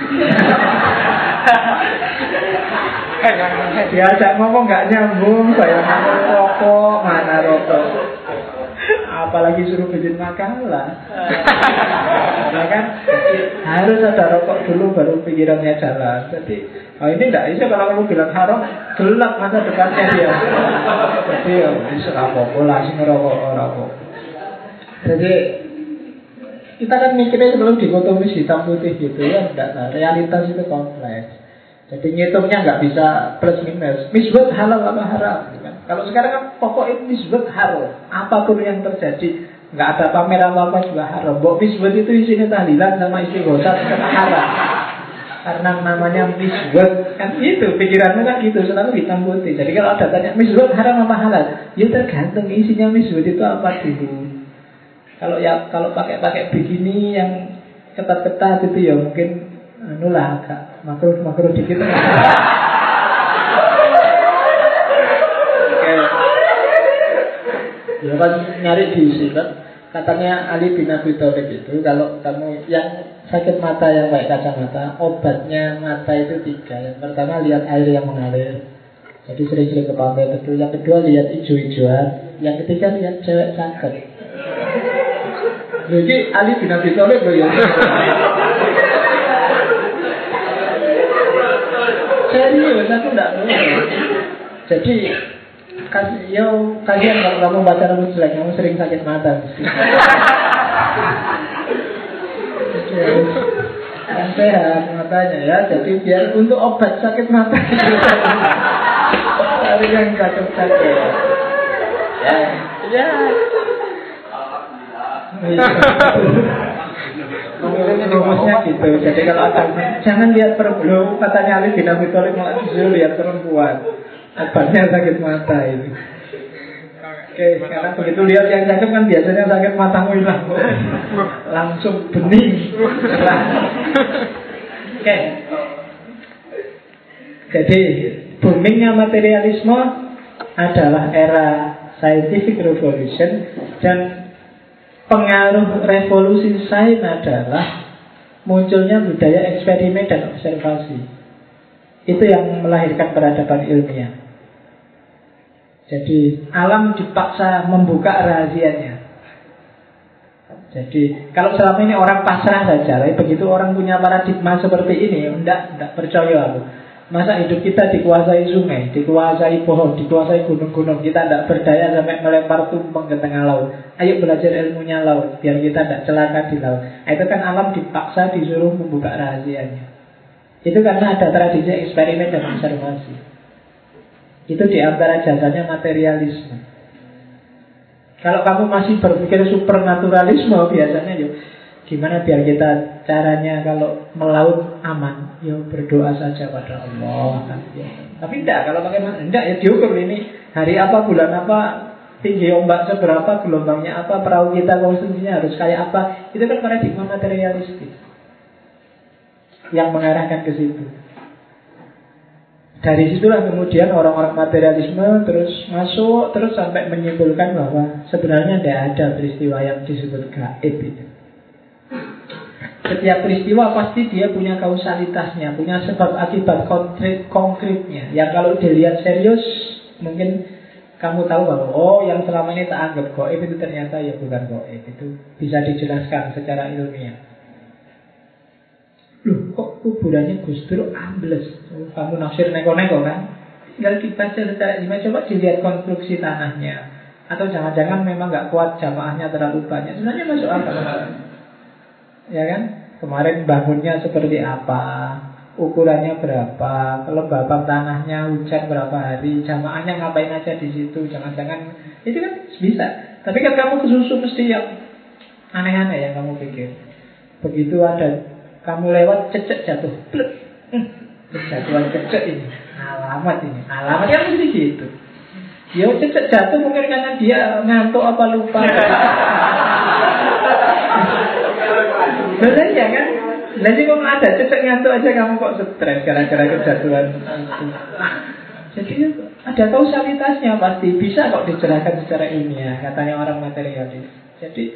Diajak ngomong nggak nyambung Saya rokok Mana rokok apalagi suruh bikin makalah ya kan? Harus ada rokok dulu baru pikirannya jalan. Jadi oh ini tidak bisa kalau kamu bilang haram gelap masa depannya dia. Jadi ya bisa apa lah sih ngerokok rokok. Jadi kita kan mikirnya sebelum dikotomis hitam putih gitu ya enggak nah, realitas itu kompleks jadi ngitungnya nggak bisa plus minus misbut halal apa haram kalau sekarang kan pokok ini disebut haram. Apa pun yang terjadi, nggak ada pamer apa-apa juga haram. Bok misbut itu isinya tahlilan sama isi gosat karena haram. Karena namanya misbut kan itu pikiranmu kan gitu selalu hitam putih. Jadi kalau ada tanya misbut haram apa halal, ya tergantung isinya misbut itu apa dulu. Kalau ya kalau pakai-pakai begini yang ketat-ketat itu ya mungkin nulah agak makruh makruh dikit. Ya kan nyari diisi kan. Katanya Ali bin Abi Thalib itu kalau kamu yang sakit mata yang baik kacamata, obatnya mata itu tiga. Yang pertama lihat air yang mengalir. Jadi sering-sering ke pantai itu. Yang kedua lihat hijau-hijauan. Yang ketiga lihat cewek cakep. Jadi Ali bin Abi Thalib loh ya. Serius, aku enggak Jadi kan yo kalian kalau kamu baca rambut jelek kamu sering sakit mata. Yang sehat matanya ya. Jadi biar untuk obat sakit mata. Cari yang cakep cakep ya. Ya rumusnya gitu. Jadi kalau ada jangan lihat perempuan, katanya Ali bin Abi Thalib malah lihat perempuan. Obatnya sakit mata ini. Oke, karena begitu lihat yang cakep kan biasanya sakit matamu hilang. Langsung bening. Oke. Jadi boomingnya materialisme adalah era scientific revolution dan pengaruh revolusi sains adalah munculnya budaya eksperimen dan observasi. Itu yang melahirkan peradaban ilmiah. Jadi alam dipaksa membuka rahasianya. Jadi kalau selama ini orang pasrah saja, begitu orang punya paradigma seperti ini, enggak, enggak percaya aku. Masa hidup kita dikuasai sungai, dikuasai pohon, dikuasai gunung-gunung. Kita tidak berdaya sampai melempar tumpeng ke tengah laut. Ayo belajar ilmunya laut Biar kita tidak celaka di laut. Nah, Itu kan alam dipaksa disuruh membuka rahasianya. Itu karena ada tradisi eksperimen dan observasi. Itu di antara jasanya materialisme. Kalau kamu masih berpikir supernaturalisme Biasanya yuk Gimana biar kita caranya kalau melaut aman Ya berdoa saja pada Allah ya. Tapi tidak, kalau bagaimana Tidak ya diukur ini Hari apa, bulan apa Tinggi ombak seberapa, gelombangnya apa Perahu kita konsumsinya harus kayak apa Itu kan paradigma materialistik Yang mengarahkan ke situ dari situlah kemudian orang-orang materialisme terus masuk terus sampai menyimpulkan bahwa sebenarnya tidak ada peristiwa yang disebut gaib itu. Setiap peristiwa pasti dia punya kausalitasnya, punya sebab akibat konkret konkretnya. Yang kalau dilihat serius, mungkin kamu tahu bahwa oh yang selama ini tak anggap goib itu ternyata ya bukan goib. Itu bisa dijelaskan secara ilmiah. Loh kok kuburannya Gus Dur ambles? Oh, kamu nafsir neko-neko kan? Tinggal dibaca secara ilmiah, coba dilihat konstruksi tanahnya. Atau jangan-jangan memang nggak kuat jamaahnya terlalu banyak. Sebenarnya masuk akal. Ya kan? Kemarin bangunnya seperti apa? Ukurannya berapa? Kelembapan tanahnya Hujan berapa hari? Jamaahnya ngapain aja di situ? Jangan-jangan Itu kan bisa. Tapi kan kamu kesusu mesti yang Aneh-aneh yang kamu pikir. Begitu ada Kamu lewat cecek jatuh. Plek. Hmm, Jatuhan cecek ini. Alamat ini. Alamat yang mesti gitu. Ya cecek jatuh mungkin karena dia ngantuk apa lupa Benar ya kan? Nanti kalau ada cecek ngantuk aja kamu kok stres gara-gara kejatuhan Jadi ada kausalitasnya pasti. Bisa kok dicerahkan secara ilmiah Katanya orang materialis. Jadi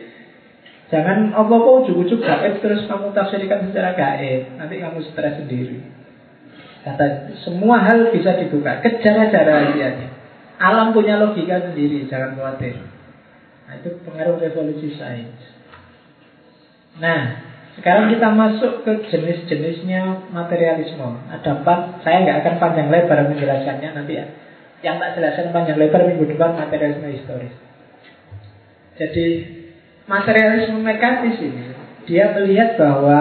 jangan apa-apa ujuk-ujuk gaib Terus kamu tafsirkan secara gaib. Nanti kamu stres sendiri. Kata semua hal bisa dibuka. Kejar aja rahasianya. Alam punya logika sendiri Jangan khawatir. Nah itu pengaruh revolusi sains. Nah sekarang kita masuk ke jenis-jenisnya materialisme. Ada empat, saya nggak akan panjang lebar menjelaskannya nanti ya. Yang tak jelaskan panjang lebar minggu depan materialisme historis. Jadi materialisme mekanis ini, dia melihat bahwa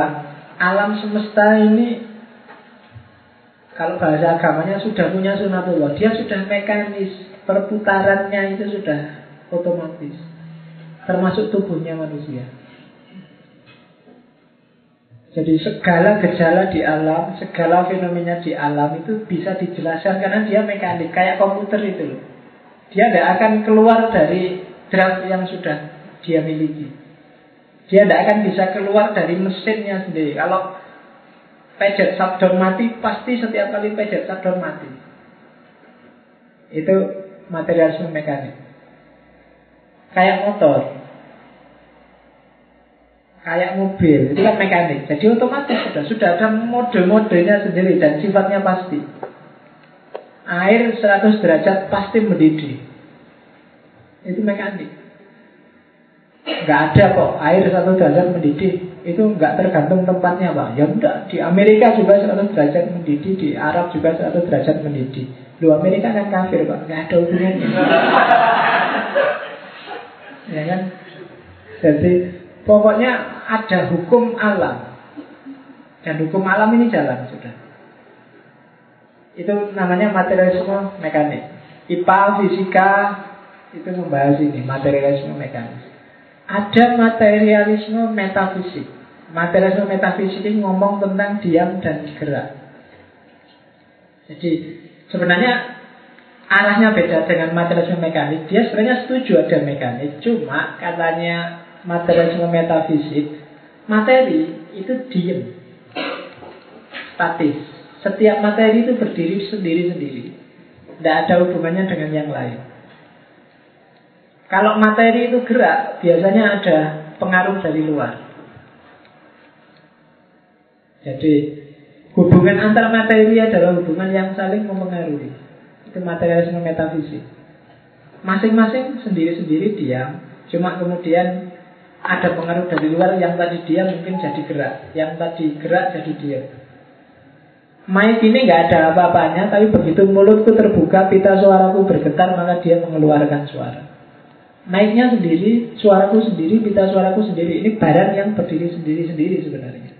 alam semesta ini kalau bahasa agamanya sudah punya sunatullah, dia sudah mekanis, perputarannya itu sudah otomatis, termasuk tubuhnya manusia. Jadi segala gejala di alam, segala fenomena di alam itu bisa dijelaskan karena dia mekanik, kayak komputer itu loh. Dia tidak akan keluar dari draft yang sudah dia miliki. Dia tidak akan bisa keluar dari mesinnya sendiri. Kalau pejet shutdown mati, pasti setiap kali pejet shutdown mati. Itu materialisme mekanik. Kayak motor, kayak mobil. Itu kan mekanik. Jadi otomatis sudah sudah ada mode-modenya sendiri dan sifatnya pasti. Air 100 derajat pasti mendidih. Itu mekanik. Nggak ada kok. Air 100 derajat mendidih. Itu nggak tergantung tempatnya pak. Ya enggak di Amerika juga 100 derajat mendidih. Di Arab juga 100 derajat mendidih. Lu Amerika kan kafir pak. Nggak ada hubungannya. Ya kan? Jadi Pokoknya ada hukum alam. Dan hukum alam ini jalan sudah. Itu namanya materialisme mekanik IPA, fisika Itu membahas ini Materialisme mekanis. Ada materialisme metafisik. Materialisme metafisik ini ngomong tentang diam dan gerak. Jadi sebenarnya arahnya beda dengan materialisme mekanik. Dia sebenarnya setuju ada mekanik, cuma katanya materialisme metafisik, materi itu diam, statis. Setiap materi itu berdiri sendiri-sendiri. Tidak ada hubungannya dengan yang lain. Kalau materi itu gerak, biasanya ada pengaruh dari luar. Jadi hubungan antar materi adalah hubungan yang saling mempengaruhi. Itu materialisme metafisik. Masing-masing sendiri-sendiri diam, cuma kemudian ada pengaruh dari luar yang tadi diam mungkin jadi gerak, yang tadi gerak jadi diam. Mic ini nggak ada apa-apanya, tapi begitu mulutku terbuka, pita suaraku bergetar, maka dia mengeluarkan suara. Naiknya sendiri, suaraku sendiri, pita suaraku sendiri. Ini barang yang berdiri sendiri-sendiri sebenarnya.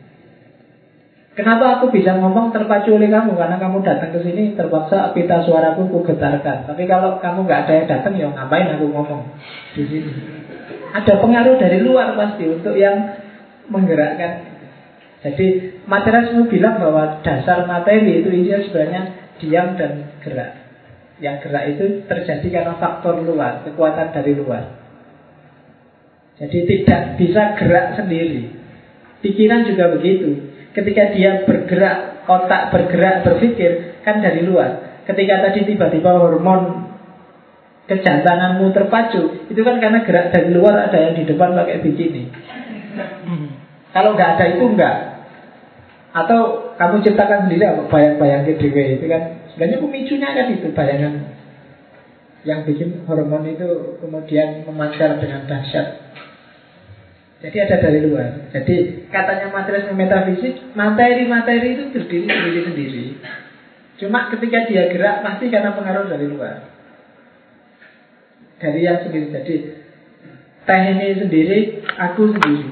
Kenapa aku bisa ngomong terpacu oleh kamu? Karena kamu datang ke sini terpaksa pita suaraku ku getarkan. Tapi kalau kamu nggak ada yang datang, ya ngapain aku ngomong di sini? Ada pengaruh dari luar pasti untuk yang menggerakkan. Jadi materialisme bilang bahwa dasar materi itu isinya sebenarnya diam dan gerak. Yang gerak itu terjadi karena faktor luar, kekuatan dari luar. Jadi tidak bisa gerak sendiri. Pikiran juga begitu. Ketika dia bergerak, otak bergerak, berpikir, kan dari luar. Ketika tadi tiba-tiba hormon kejantananmu terpacu, itu kan karena gerak dari luar ada yang di depan pakai bikini. Kalau nggak ada itu enggak. Atau kamu ciptakan sendiri apa bayang-bayang ke itu kan Sebenarnya pemicunya kan itu bayangan yang bikin hormon itu kemudian memancar dengan dahsyat. Jadi ada dari luar. Jadi katanya materialisme metafisik, materi-materi itu berdiri sendiri-sendiri. Cuma ketika dia gerak pasti karena pengaruh dari luar. Dari yang sendiri. Jadi teh ini sendiri, aku sendiri.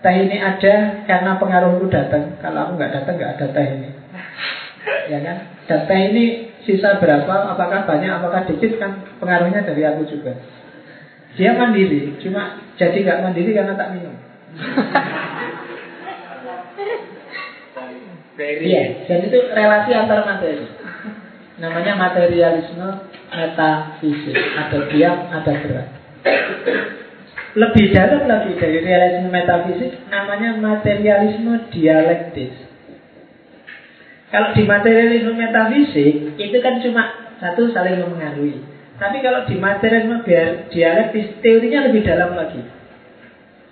Teh ini ada karena pengaruhku datang. Kalau aku nggak datang nggak ada teh ini ya kan? Data ini sisa berapa, apakah banyak, apakah dikit kan pengaruhnya dari aku juga. Dia mandiri, cuma jadi nggak mandiri karena tak minum. Iya, dan itu relasi antar materi. Namanya materialisme metafisik. Ada diam, ada gerak. Lebih dalam lagi dari realisme metafisik, namanya materialisme dialektis. Kalau di materialisme metafisik itu kan cuma satu saling mempengaruhi. Tapi kalau di materialisme dialektis teorinya lebih dalam lagi.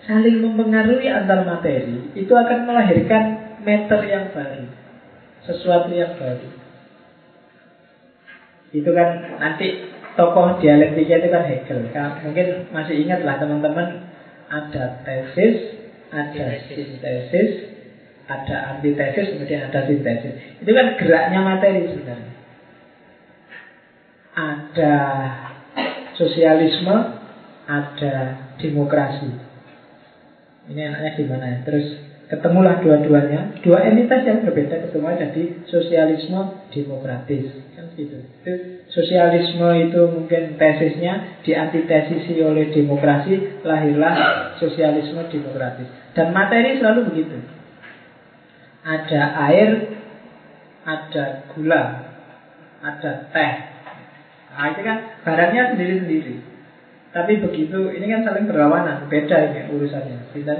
Saling mempengaruhi antar materi itu akan melahirkan meter yang baru. Sesuatu yang baru. Itu kan nanti tokoh dialektika itu kan Hegel. Mungkin masih ingat lah teman-teman ada tesis, ada sintesis, ada antitesis, kemudian ada sintesis. Itu kan geraknya materi sebenarnya. Ada sosialisme, ada demokrasi. Ini anaknya gimana ya? Terus ketemulah dua-duanya, dua entitas yang berbeda ketemu jadi sosialisme demokratis. Gitu. Itu sosialisme itu mungkin tesisnya diantitesisi oleh demokrasi, lahirlah sosialisme demokratis. Dan materi selalu begitu ada air, ada gula, ada teh. Nah, itu kan barangnya sendiri-sendiri. Tapi begitu, ini kan saling berlawanan, beda ini urusannya. Kita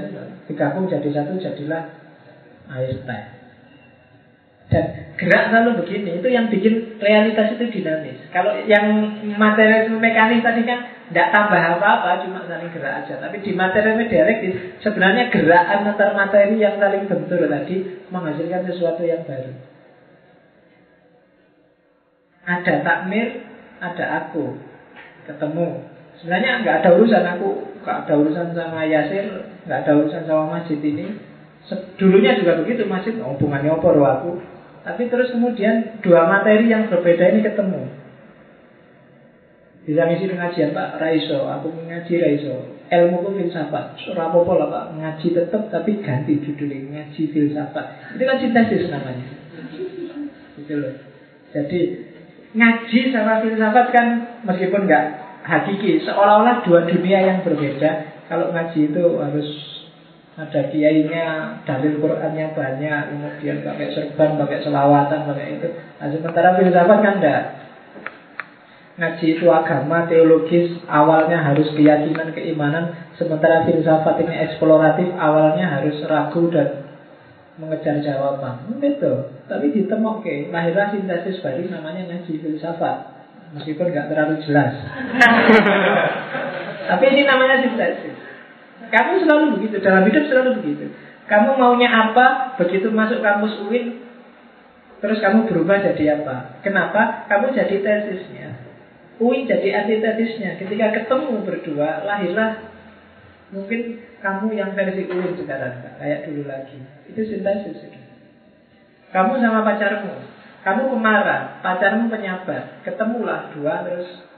digabung jadi satu, jadilah air teh. Dan gerak selalu begini, itu yang bikin realitas itu dinamis. Kalau yang materialisme mekanis tadi kan tidak tambah apa-apa, cuma saling gerak aja. Tapi di materialisme dialektis, sebenarnya gerakan antar materi yang saling bentur tadi menghasilkan sesuatu yang baru. Ada takmir, ada aku, ketemu. Sebenarnya nggak ada urusan aku, nggak ada urusan sama Yasir, nggak ada urusan sama masjid ini. Dulunya juga begitu masjid, hubungannya apa aku tapi terus kemudian dua materi yang berbeda ini ketemu. Bisa ngisi pengajian Pak Raiso, aku mengaji Raiso. Ilmu ku filsafat. Surah apa lah Pak, ngaji tetap tapi ganti judulnya ngaji filsafat. Itu kan sintesis namanya. Gitu loh. Jadi ngaji sama filsafat kan meskipun nggak hakiki, seolah-olah dua dunia yang berbeda. Kalau ngaji itu harus Ada kiainya, dalil Qurannya banyak, kemudian pakai serban, pakai selawatan, pakai itu. Nah, sementara filsafat kan enggak. Ngaji itu agama, teologis, awalnya harus keyakinan, keimanan. Sementara filsafat ini eksploratif, awalnya harus ragu dan mengejar jawaban. Itu. Tapi ditemok ke, lahirlah sintesis baru namanya ngaji filsafat. Meskipun nggak terlalu jelas. Tapi ini namanya sintesis. Kamu selalu begitu, dalam hidup selalu begitu. Kamu maunya apa, begitu masuk kampus UIN, terus kamu berubah jadi apa? Kenapa? Kamu jadi tesisnya. UIN jadi antitesisnya. Ketika ketemu berdua, lahirlah mungkin kamu yang versi UIN sekarang, kayak dulu lagi. Itu sintesis. Kamu sama pacarmu, kamu pemarah, pacarmu penyabar. Ketemulah dua terus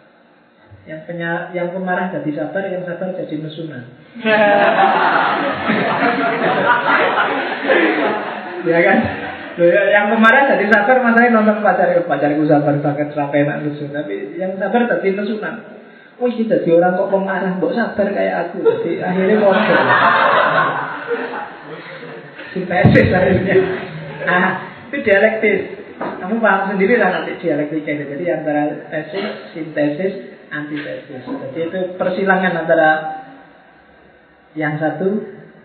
yang penya, yang pemarah jadi sabar, yang sabar jadi mesunan. ya kan? Ya, yang pemarah jadi sabar, masalahnya nonton pacar, ya, pacarku sabar banget, sampai enak lucu. Tapi yang sabar jadi mesunan. Oh ini jadi orang kok pemarah, mbok sabar kayak aku. Jadi akhirnya bodoh. Sintesis akhirnya. Nah, itu dialektis. Kamu paham sendiri lah nanti dialektika itu. Jadi antara tesis, sintesis, antitesis. Jadi itu persilangan antara yang satu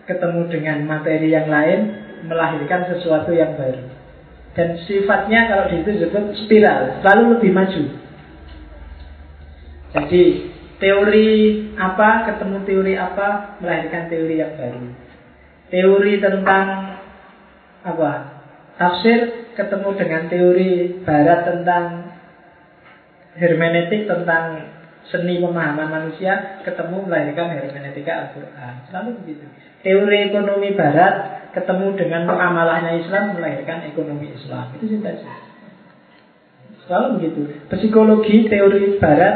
ketemu dengan materi yang lain melahirkan sesuatu yang baru. Dan sifatnya kalau di itu disebut spiral, selalu lebih maju. Jadi teori apa ketemu teori apa melahirkan teori yang baru. Teori tentang apa? Tafsir ketemu dengan teori barat tentang hermeneutik tentang seni pemahaman manusia ketemu melahirkan hermeneutika Al-Quran. Selalu begitu. Teori ekonomi barat ketemu dengan muamalahnya Islam melahirkan ekonomi Islam. Itu sintesis. Selalu begitu. Psikologi teori barat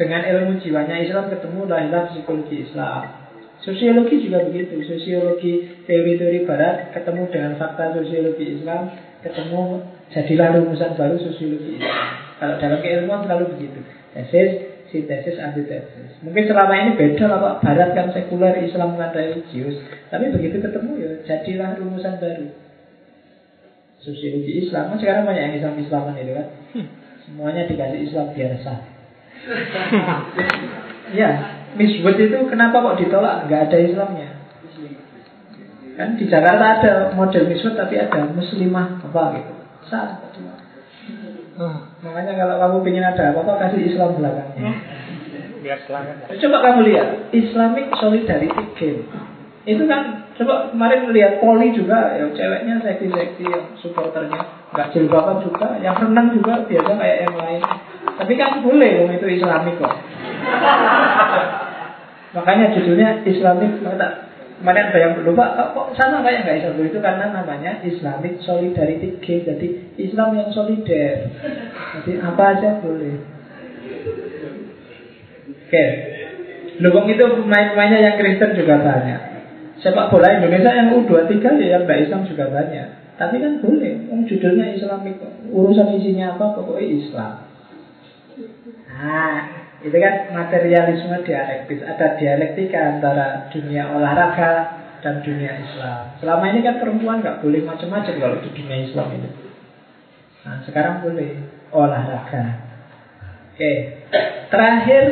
dengan ilmu jiwanya Islam ketemu lahirlah psikologi Islam. Sosiologi juga begitu. Sosiologi teori-teori barat ketemu dengan fakta sosiologi Islam ketemu jadilah rumusan baru sosiologi Islam. Kalau dalam keilmuan selalu begitu. Tesis sintesis antitesis. Mungkin selama ini beda lah Pak. Barat kan sekuler, Islam kan religius. Tapi begitu ketemu ya jadilah rumusan baru. Sosiologi Islam kan sekarang banyak yang Islam Islaman itu kan. Semuanya dikasih Islam biasa. ya, Miss Wood itu kenapa kok ditolak? Gak ada Islamnya. Kan di Jakarta ada model Miss Wood tapi ada muslimah apa gitu. Salah. Hmm. Makanya kalau kamu ingin ada apa-apa kasih Islam belakangnya. Hmm. Biar Coba kamu lihat Islamic Solidarity Game. Itu kan coba kemarin melihat poli juga ya ceweknya seksi-seksi yang supporternya nggak jilbaban juga, yang renang juga biasa kayak yang lain. Tapi kan boleh itu Islamik kok. Makanya judulnya Islamic Kemarin ada yang lupa kok sama kayak nggak Islam itu karena namanya Islamic Solidarity Game. Jadi Islam yang solider. Jadi apa aja boleh. Oke. Okay. Lubang itu pemain-pemainnya yang Kristen juga banyak. Sepak bola Indonesia yang U23 ya yang nggak Islam juga banyak. Tapi kan boleh. Um, judulnya Islamik. Urusan isinya apa pokoknya Islam. Nah, itu kan materialisme dialektis. Ada dialektika antara dunia olahraga dan dunia Islam. Selama ini kan perempuan nggak boleh macam-macam kalau di dunia Islam ini. Nah, sekarang boleh olahraga. Oke, terakhir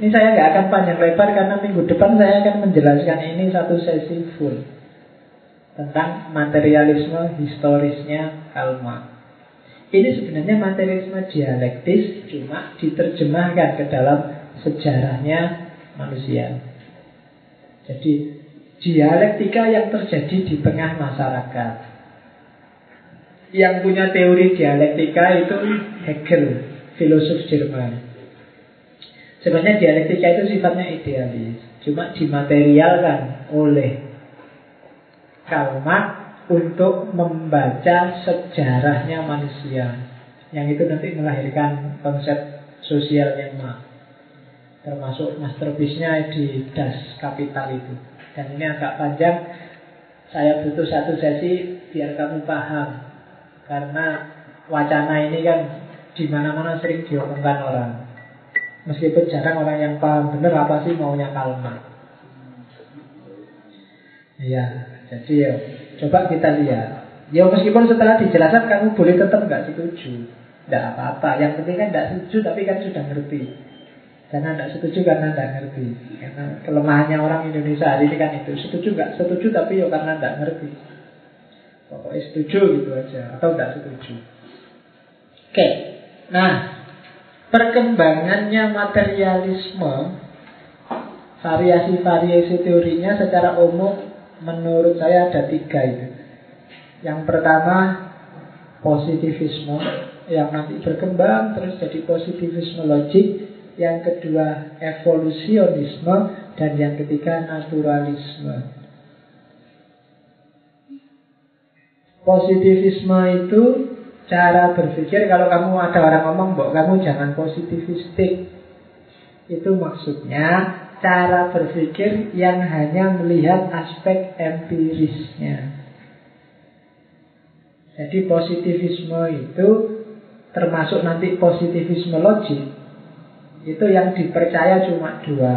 ini saya nggak akan panjang lebar karena minggu depan saya akan menjelaskan ini satu sesi full tentang materialisme historisnya Karl Marx. Ini sebenarnya materialisme dialektis cuma diterjemahkan ke dalam sejarahnya manusia. Jadi dialektika yang terjadi di tengah masyarakat. Yang punya teori dialektika itu Hegel, filosof Jerman. Sebenarnya dialektika itu sifatnya idealis, cuma dimaterialkan oleh Karl Marx untuk membaca sejarahnya manusia. Yang itu nanti melahirkan konsep sosial yang mah termasuk masterpiece-nya di Das Kapital itu. Dan ini agak panjang. Saya butuh satu sesi biar kamu paham. Karena wacana ini kan di mana-mana sering diomongkan orang. Meskipun jarang orang yang paham benar apa sih maunya kalma. Iya, jadi ya coba kita lihat. Ya meskipun setelah dijelaskan kamu boleh tetap nggak setuju, tidak apa-apa. Yang penting kan tidak setuju tapi kan sudah ngerti. Karena tidak setuju karena tidak ngerti. Karena kelemahannya orang Indonesia hari ini kan itu setuju nggak setuju tapi ya karena tidak ngerti. Pokoknya setuju gitu aja atau tidak setuju. Oke, nah perkembangannya materialisme variasi-variasi teorinya secara umum menurut saya ada tiga itu. Yang pertama positivisme yang nanti berkembang terus jadi positivisme logik. Yang kedua evolusionisme dan yang ketiga naturalisme. Positivisme itu cara berpikir kalau kamu ada orang ngomong, "Mbok, kamu jangan positivistik." Itu maksudnya cara berpikir yang hanya melihat aspek empirisnya. Jadi positivisme itu termasuk nanti positivisme logik itu yang dipercaya cuma dua.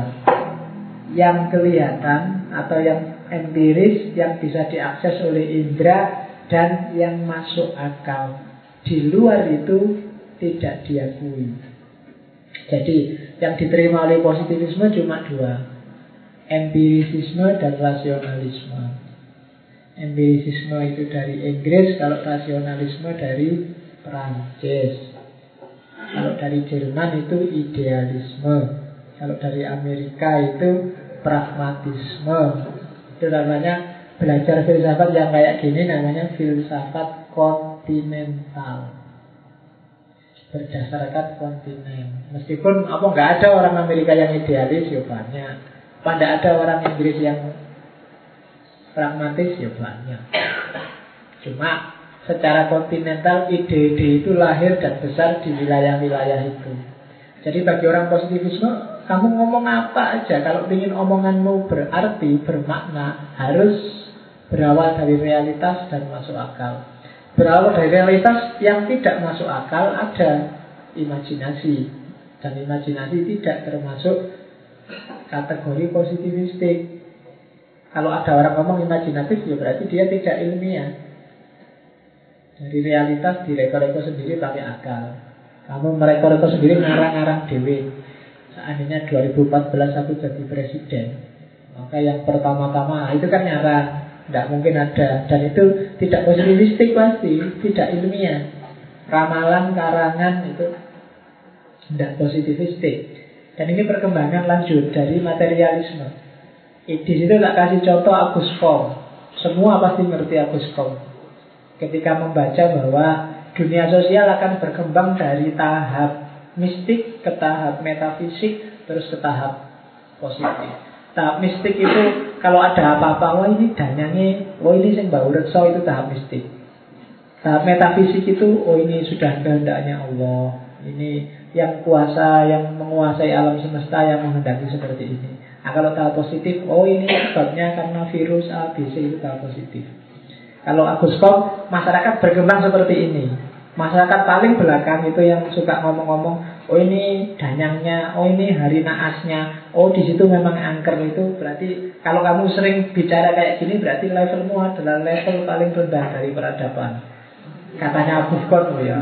Yang kelihatan atau yang empiris yang bisa diakses oleh indera dan yang masuk akal. Di luar itu tidak diakui. Jadi yang diterima oleh positivisme cuma dua empirisisme dan rasionalisme Empirisisme itu dari Inggris, kalau rasionalisme dari Prancis. Kalau dari Jerman itu idealisme. Kalau dari Amerika itu pragmatisme. Itu namanya belajar filsafat yang kayak gini namanya filsafat kontinental. Berdasarkan kontinen. Meskipun apa nggak ada orang Amerika yang idealis ya banyak. Pada ada orang Inggris yang pragmatis ya banyak. Cuma secara kontinental ide-ide itu lahir dan besar di wilayah-wilayah itu. Jadi bagi orang positivisme, kamu ngomong apa aja, kalau ingin omonganmu berarti, bermakna, harus berawal dari realitas dan masuk akal. Berawal dari realitas yang tidak masuk akal ada imajinasi. Dan imajinasi tidak termasuk kategori positivistik. Kalau ada orang ngomong imajinatif ya berarti dia tidak ilmiah. Dari realitas direko-reko sendiri pakai akal. Kamu mereko-reko sendiri ngarang-ngarang dewi. Seandainya 2014 aku jadi presiden, maka yang pertama-tama itu kan nyarang, tidak mungkin ada dan itu tidak positivistik pasti, tidak ilmiah. Ramalan karangan itu tidak positivistik. Dan ini perkembangan lanjut dari materialisme. Di situ tak kasih contoh Agus Kom. Semua pasti ngerti Agus Kom. Ketika membaca bahwa dunia sosial akan berkembang dari tahap mistik ke tahap metafisik terus ke tahap positif. Tahap mistik itu kalau ada apa-apa, wah ini danyanya, wah ini yang bau rekso itu tahap mistik. Tahap metafisik itu, oh ini sudah kehendaknya Allah. Ini yang kuasa, yang menguasai alam semesta yang menghendaki seperti ini. Nah kalau tahap positif, oh ini sebabnya karena virus A, B, C itu tahap positif. Kalau Agus Kok, masyarakat berkembang seperti ini. Masyarakat paling belakang itu yang suka ngomong-ngomong, oh ini danyangnya, oh ini hari naasnya, oh di situ memang angker itu berarti kalau kamu sering bicara kayak gini berarti levelmu adalah level paling rendah dari peradaban. Katanya Agus Kok ya.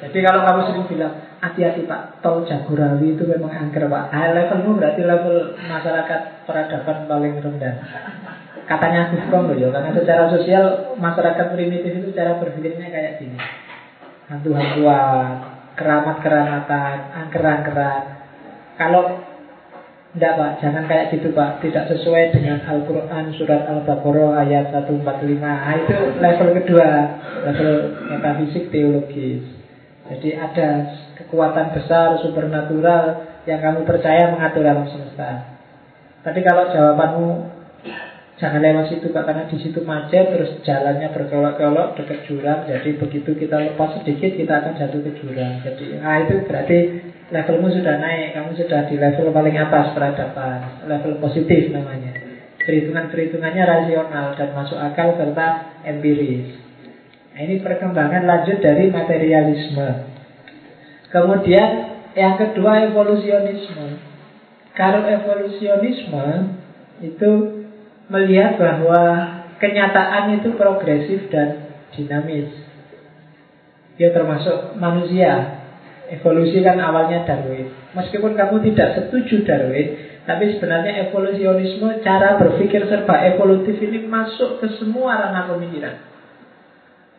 Jadi kalau kamu sering bilang, hati-hati Pak, tol Jagorawi itu memang angker Pak. High levelmu berarti level masyarakat peradaban paling rendah. Katanya Guskom loh ya, karena secara sosial masyarakat primitif itu cara berpikirnya kayak gini. Hantu-hantuan, keramat-keramatan, angker-angkeran. Kalau tidak Pak, jangan kayak gitu Pak Tidak sesuai dengan Al-Quran Surat Al-Baqarah ayat 145 Nah itu level kedua Level metafisik teologis Jadi ada kekuatan besar, supernatural yang kamu percaya mengatur alam semesta. Tapi kalau jawabanmu jangan lewat situ karena di situ macet terus jalannya berkelok-kelok dekat jurang. Jadi begitu kita lepas sedikit kita akan jatuh ke jurang. Jadi ah itu berarti levelmu sudah naik. Kamu sudah di level paling atas peradaban. Level positif namanya. Perhitungan-perhitungannya rasional dan masuk akal serta empiris. Nah, ini perkembangan lanjut dari materialisme. Kemudian yang kedua evolusionisme. Kalau evolusionisme itu melihat bahwa kenyataan itu progresif dan dinamis. Ya termasuk manusia. Evolusi kan awalnya Darwin. Meskipun kamu tidak setuju Darwin, tapi sebenarnya evolusionisme, cara berpikir serba evolutif ini masuk ke semua ranah pemikiran.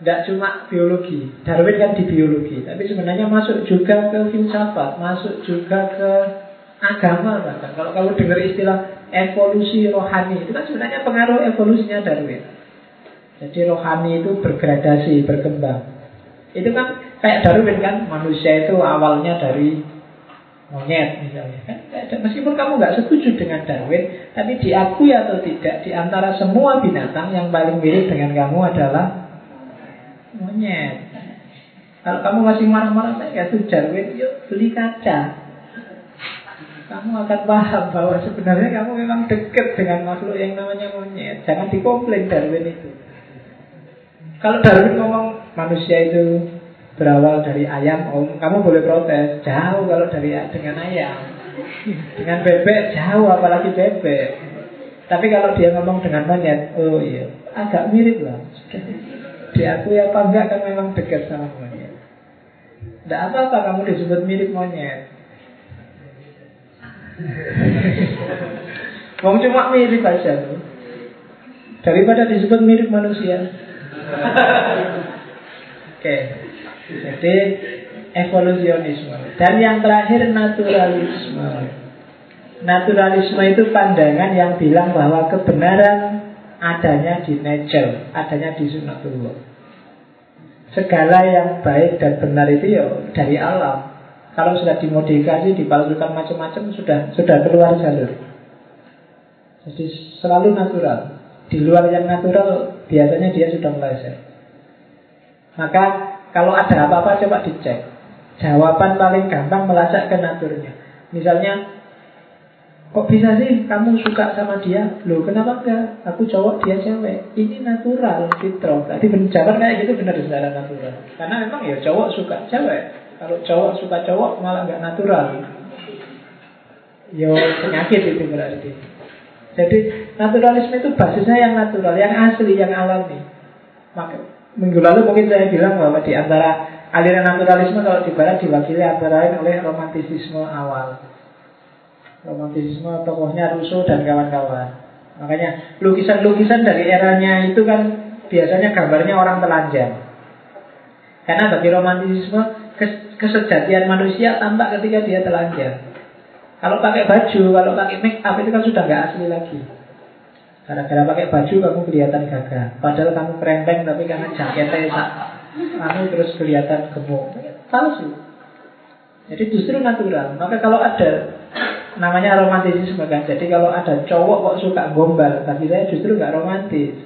Tidak cuma biologi. Darwin kan di biologi, tapi sebenarnya masuk juga ke filsafat, masuk juga ke agama bahkan. Kalau kamu dengar istilah evolusi rohani, itu kan sebenarnya pengaruh evolusinya Darwin. Jadi rohani itu bergradasi, berkembang. Itu kan kayak Darwin kan, manusia itu awalnya dari monyet misalnya. Kan? Meskipun kamu nggak setuju dengan Darwin, tapi diakui atau tidak, di antara semua binatang yang paling mirip dengan kamu adalah monyet. Kalau kamu masih marah-marah saya tuh Darwin, yuk beli kaca. Kamu akan paham bahwa sebenarnya kamu memang dekat dengan makhluk yang namanya monyet. Jangan dikomplain Darwin itu. Kalau Darwin ngomong manusia itu berawal dari ayam, oh, kamu boleh protes. Jauh kalau dari dengan ayam. Dengan bebek jauh, apalagi bebek. Tapi kalau dia ngomong dengan monyet, oh iya, agak mirip lah. Diakui apa enggak kan memang dekat sama monyet Tidak apa-apa kamu disebut mirip monyet Wong cuma mirip aja Daripada disebut mirip manusia. Oke. Jadi evolusionisme. Dan yang terakhir naturalisme. Naturalisme itu pandangan yang bilang bahwa kebenaran adanya di nature, adanya di sunatullah. Segala yang baik dan benar itu ya dari alam. Kalau sudah dimodifikasi, dipalsukan macam-macam sudah sudah keluar jalur. Jadi selalu natural. Di luar yang natural biasanya dia sudah meleset. Maka kalau ada apa-apa coba dicek. Jawaban paling gampang melacak ke naturnya. Misalnya Kok bisa sih kamu suka sama dia? Loh kenapa enggak? Aku cowok, dia cewek Ini natural, fitrah Tadi penjabat kayak gitu benar secara natural Karena memang ya cowok suka cewek Kalau cowok suka cowok malah enggak natural Yo penyakit itu berarti Jadi naturalisme itu basisnya yang natural Yang asli, yang alami Maka minggu lalu mungkin saya bilang bahwa di antara aliran naturalisme kalau di barat diwakili antara lain oleh romantisisme awal romantisme tokohnya Rousseau dan kawan-kawan. Makanya lukisan-lukisan dari eranya itu kan biasanya gambarnya orang telanjang. Karena bagi romantisisme kesejatian manusia tampak ketika dia telanjang. Kalau pakai baju, kalau pakai make up itu kan sudah nggak asli lagi. Gara-gara pakai baju kamu kelihatan gagah. Padahal kamu kerempeng tapi karena jaketnya kamu terus kelihatan gemuk. Palsu. Jadi justru natural. Maka kalau ada namanya romantisisme kan. Jadi kalau ada cowok kok suka gombal, tapi saya justru nggak romantis.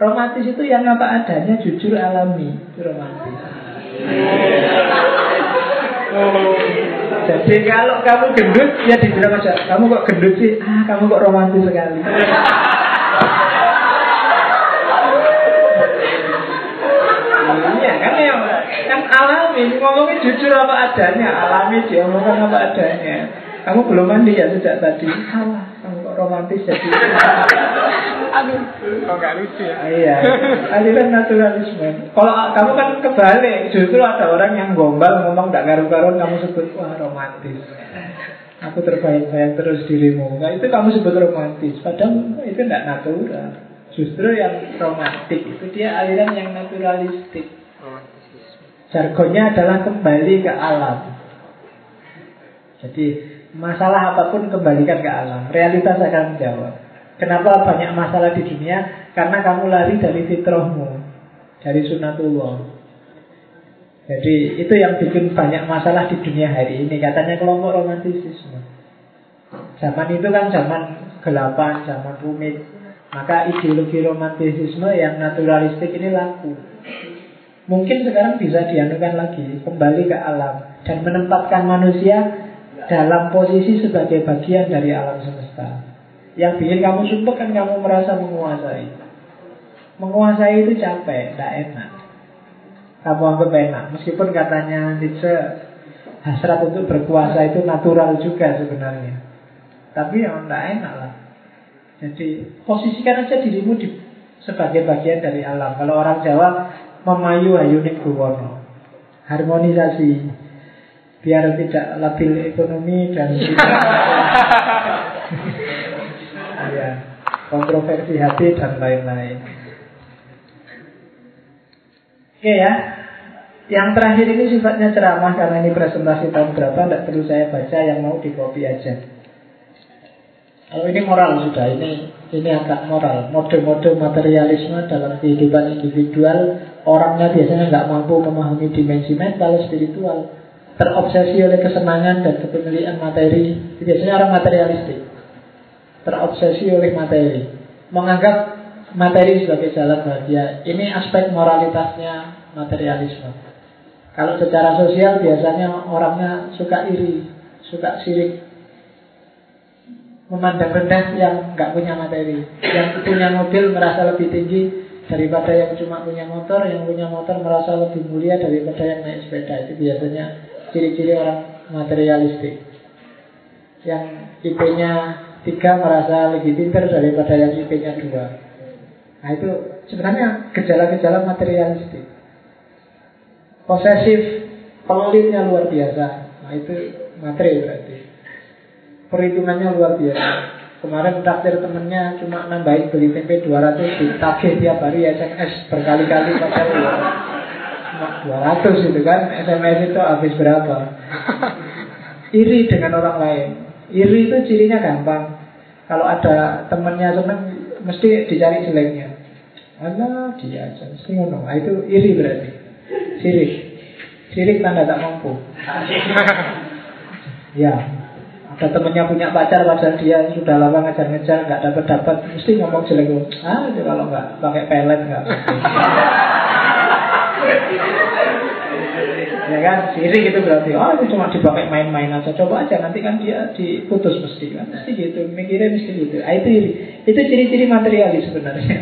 Romantis itu yang apa adanya, jujur alami, itu romantis. Jadi kalau kamu gendut, ya dibilang aja, kamu kok gendut sih? Ah, kamu kok romantis sekali. Iya kan ya, kan alami, ngomongnya jujur apa adanya, alami dia ngomong apa adanya. Kamu belum mandi ya sejak tadi. Salah, kamu kok romantis jadi. Aduh, kok gak lucu ya? Iya, aliran naturalisme. Kalau kamu kan kebalik, justru ada orang yang gombal ngomong gak karu-karuan kamu sebut wah romantis. Aku terbayang-bayang terus dirimu. Nah itu kamu sebut romantis. Padahal itu tidak natural. Justru yang romantis itu dia aliran yang naturalistik. Jargonnya adalah kembali ke alam. Jadi Masalah apa pun kembalikan ke alam Realitas akan menjawab Kenapa banyak masalah di dunia? Karena kamu lari dari fitrahmu Dari sunatullah Jadi itu yang bikin banyak masalah di dunia hari ini. Katanya kelompok romantisisme. Zaman itu kan zaman gelapan, zaman rumit. Maka ideologi romantisisme yang naturalistik ini laku. Mungkin sekarang bisa dianukan lagi Kembali ke alam. Dan menempatkan manusia dalam posisi sebagai bagian dari alam semesta. Yang bikin kamu sumpah kan kamu merasa menguasai. Menguasai itu capek, tidak enak. Kamu anggap enak. Meskipun katanya Nietzsche hasrat untuk berkuasa itu natural juga sebenarnya. Tapi yang tidak enak lah. Jadi posisikan aja dirimu di sebagai bagian dari alam. Kalau orang Jawa memayu ayuning buwono. Harmonisasi biar tidak labil ekonomi dan tidak kontroversi hati dan lain-lain. Oke ya, yang terakhir ini sifatnya ceramah karena ini presentasi tahun berapa, tidak perlu saya baca, yang mau di copy aja. Kalau ini moral sudah, ini ini agak moral. Mode-mode materialisme dalam kehidupan individual, orangnya biasanya nggak mampu memahami dimensi mental, spiritual, terobsesi oleh kesenangan dan kepemilikan materi. Biasanya orang materialistik, terobsesi oleh materi, menganggap materi sebagai jalan bahagia. Ini aspek moralitasnya materialisme. Kalau secara sosial biasanya orangnya suka iri, suka sirik, memandang rendah yang nggak punya materi. Yang punya mobil merasa lebih tinggi daripada yang cuma punya motor, yang punya motor merasa lebih mulia daripada yang naik sepeda. Itu biasanya ciri-ciri orang materialistik. Yang IP-nya tiga merasa lebih pintar daripada yang IP-nya dua. Nah itu sebenarnya gejala-gejala materialistik. Posesif, pelitnya luar biasa. Nah itu materi berarti perhitungannya luar biasa. Kemarin traktir temennya cuma nambahin beli tempe 200 ditagih tiap hari SMS berkali-kali ya. Cuma 200 itu kan SMS itu habis berapa Iri dengan orang lain Iri itu cirinya gampang. Kalau ada temennya seneng Mesti dicari jeleknya. Alah dia aja. Mesti ngomong nah, Itu iri berarti. Sirik. Sirik tanda tak mampu. Ya. Ada temennya punya pacar padahal dia sudah lama ngejar-ngejar nggak dapat dapat mesti ngomong jelek. Ah itu kalau nggak pakai pelet nggak kan? Sirik itu berarti oh itu cuma dipakai main-main aja coba aja nanti kan dia diputus mesti kan. Mesti gitu mikirnya mesti gitu. Ah, itu itu ciri-ciri materialis sebenarnya.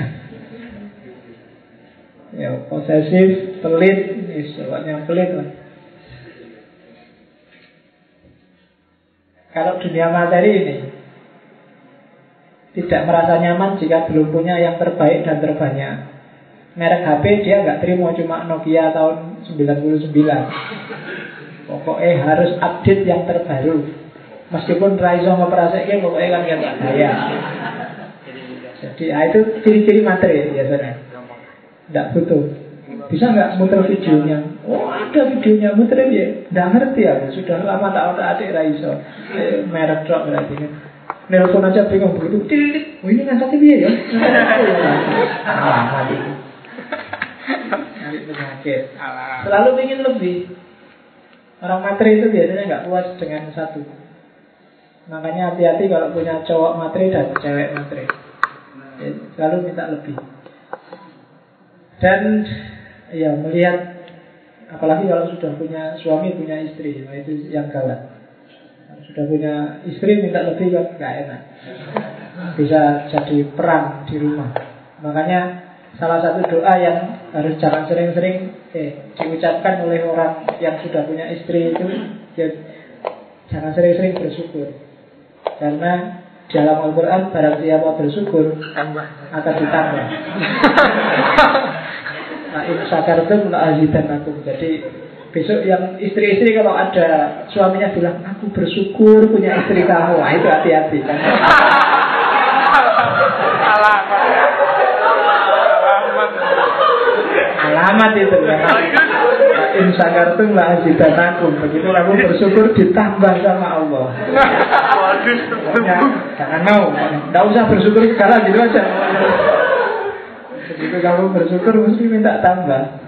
Ya posesif pelit ini soalnya pelit lah. Kalau dunia materi ini tidak merasa nyaman jika belum punya yang terbaik dan terbanyak. Merek HP dia nggak terima cuma Nokia tahun 99. Pokoknya harus update yang terbaru. Meskipun Raizo ngoperasikan pokoknya kan yang bahaya. Jadi ah, itu ciri-ciri materi biasanya. Tidak butuh. Bisa nggak muter videonya? Oh ada videonya muter ya. Nggak ngerti ya. Sudah lama tak ada adik Raiso. Eh, merek drop berarti kan. Nelfon aja bingung begitu. Oh ini ngangkat dia ya. Lama itu. Penyakit. Selalu ingin lebih. Orang materi itu biasanya nggak puas dengan satu. Makanya hati-hati kalau punya cowok materi dan cewek materi. Selalu minta lebih. Dan ya melihat apalagi kalau sudah punya suami punya istri nah itu yang gawat sudah punya istri minta lebih kan nggak enak bisa jadi perang di rumah makanya salah satu doa yang harus jangan sering-sering eh diucapkan oleh orang yang sudah punya istri itu ya, jangan sering-sering bersyukur. Karena dalam Al-Quran barang siapa bersyukur akan ditambah. Nah in sakartum la aku. Jadi besok yang istri-istri kalau ada suaminya bilang aku bersyukur punya istri kamu, nah, itu hati-hati kan. Alamat. Alamat itu ya. In sakartum la aku. Begitu aku bersyukur ditambah sama Allah. Jangan mau, tidak usah bersyukur sekarang gitu aja. Begitu kamu bersyukur mesti minta tambah.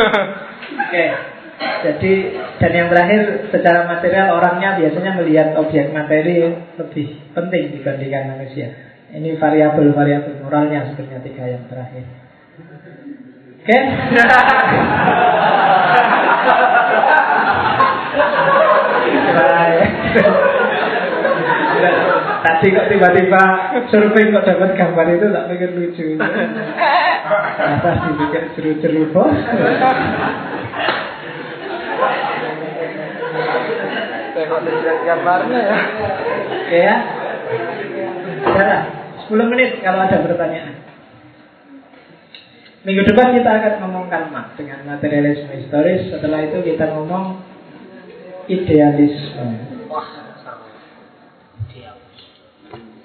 Oke. Okay. Jadi dan yang terakhir secara material orangnya biasanya melihat objek materi lebih penting dibandingkan manusia. Ini variabel-variabel moralnya sebenarnya tiga yang terakhir. Oke. Okay? Tadi kok tiba-tiba surfing kok dapat gambar itu tak pikir lucu. Atas dipikir seru-seru bos. Tengok lihat gambarnya ya. Oke ya. Sudahlah, 10 menit kalau ada pertanyaan. Minggu depan kita akan ngomong karma dengan materialisme historis. Setelah itu kita ngomong idealisme.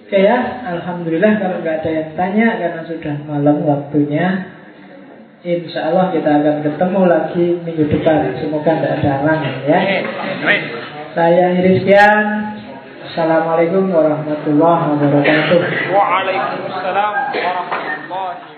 Oke ya, Alhamdulillah kalau nggak ada yang tanya karena sudah malam waktunya. Insya Allah kita akan ketemu lagi minggu depan. Semoga tidak ada halangan ya. Saya Iriskian. Assalamualaikum warahmatullahi wabarakatuh. Waalaikumsalam warahmatullahi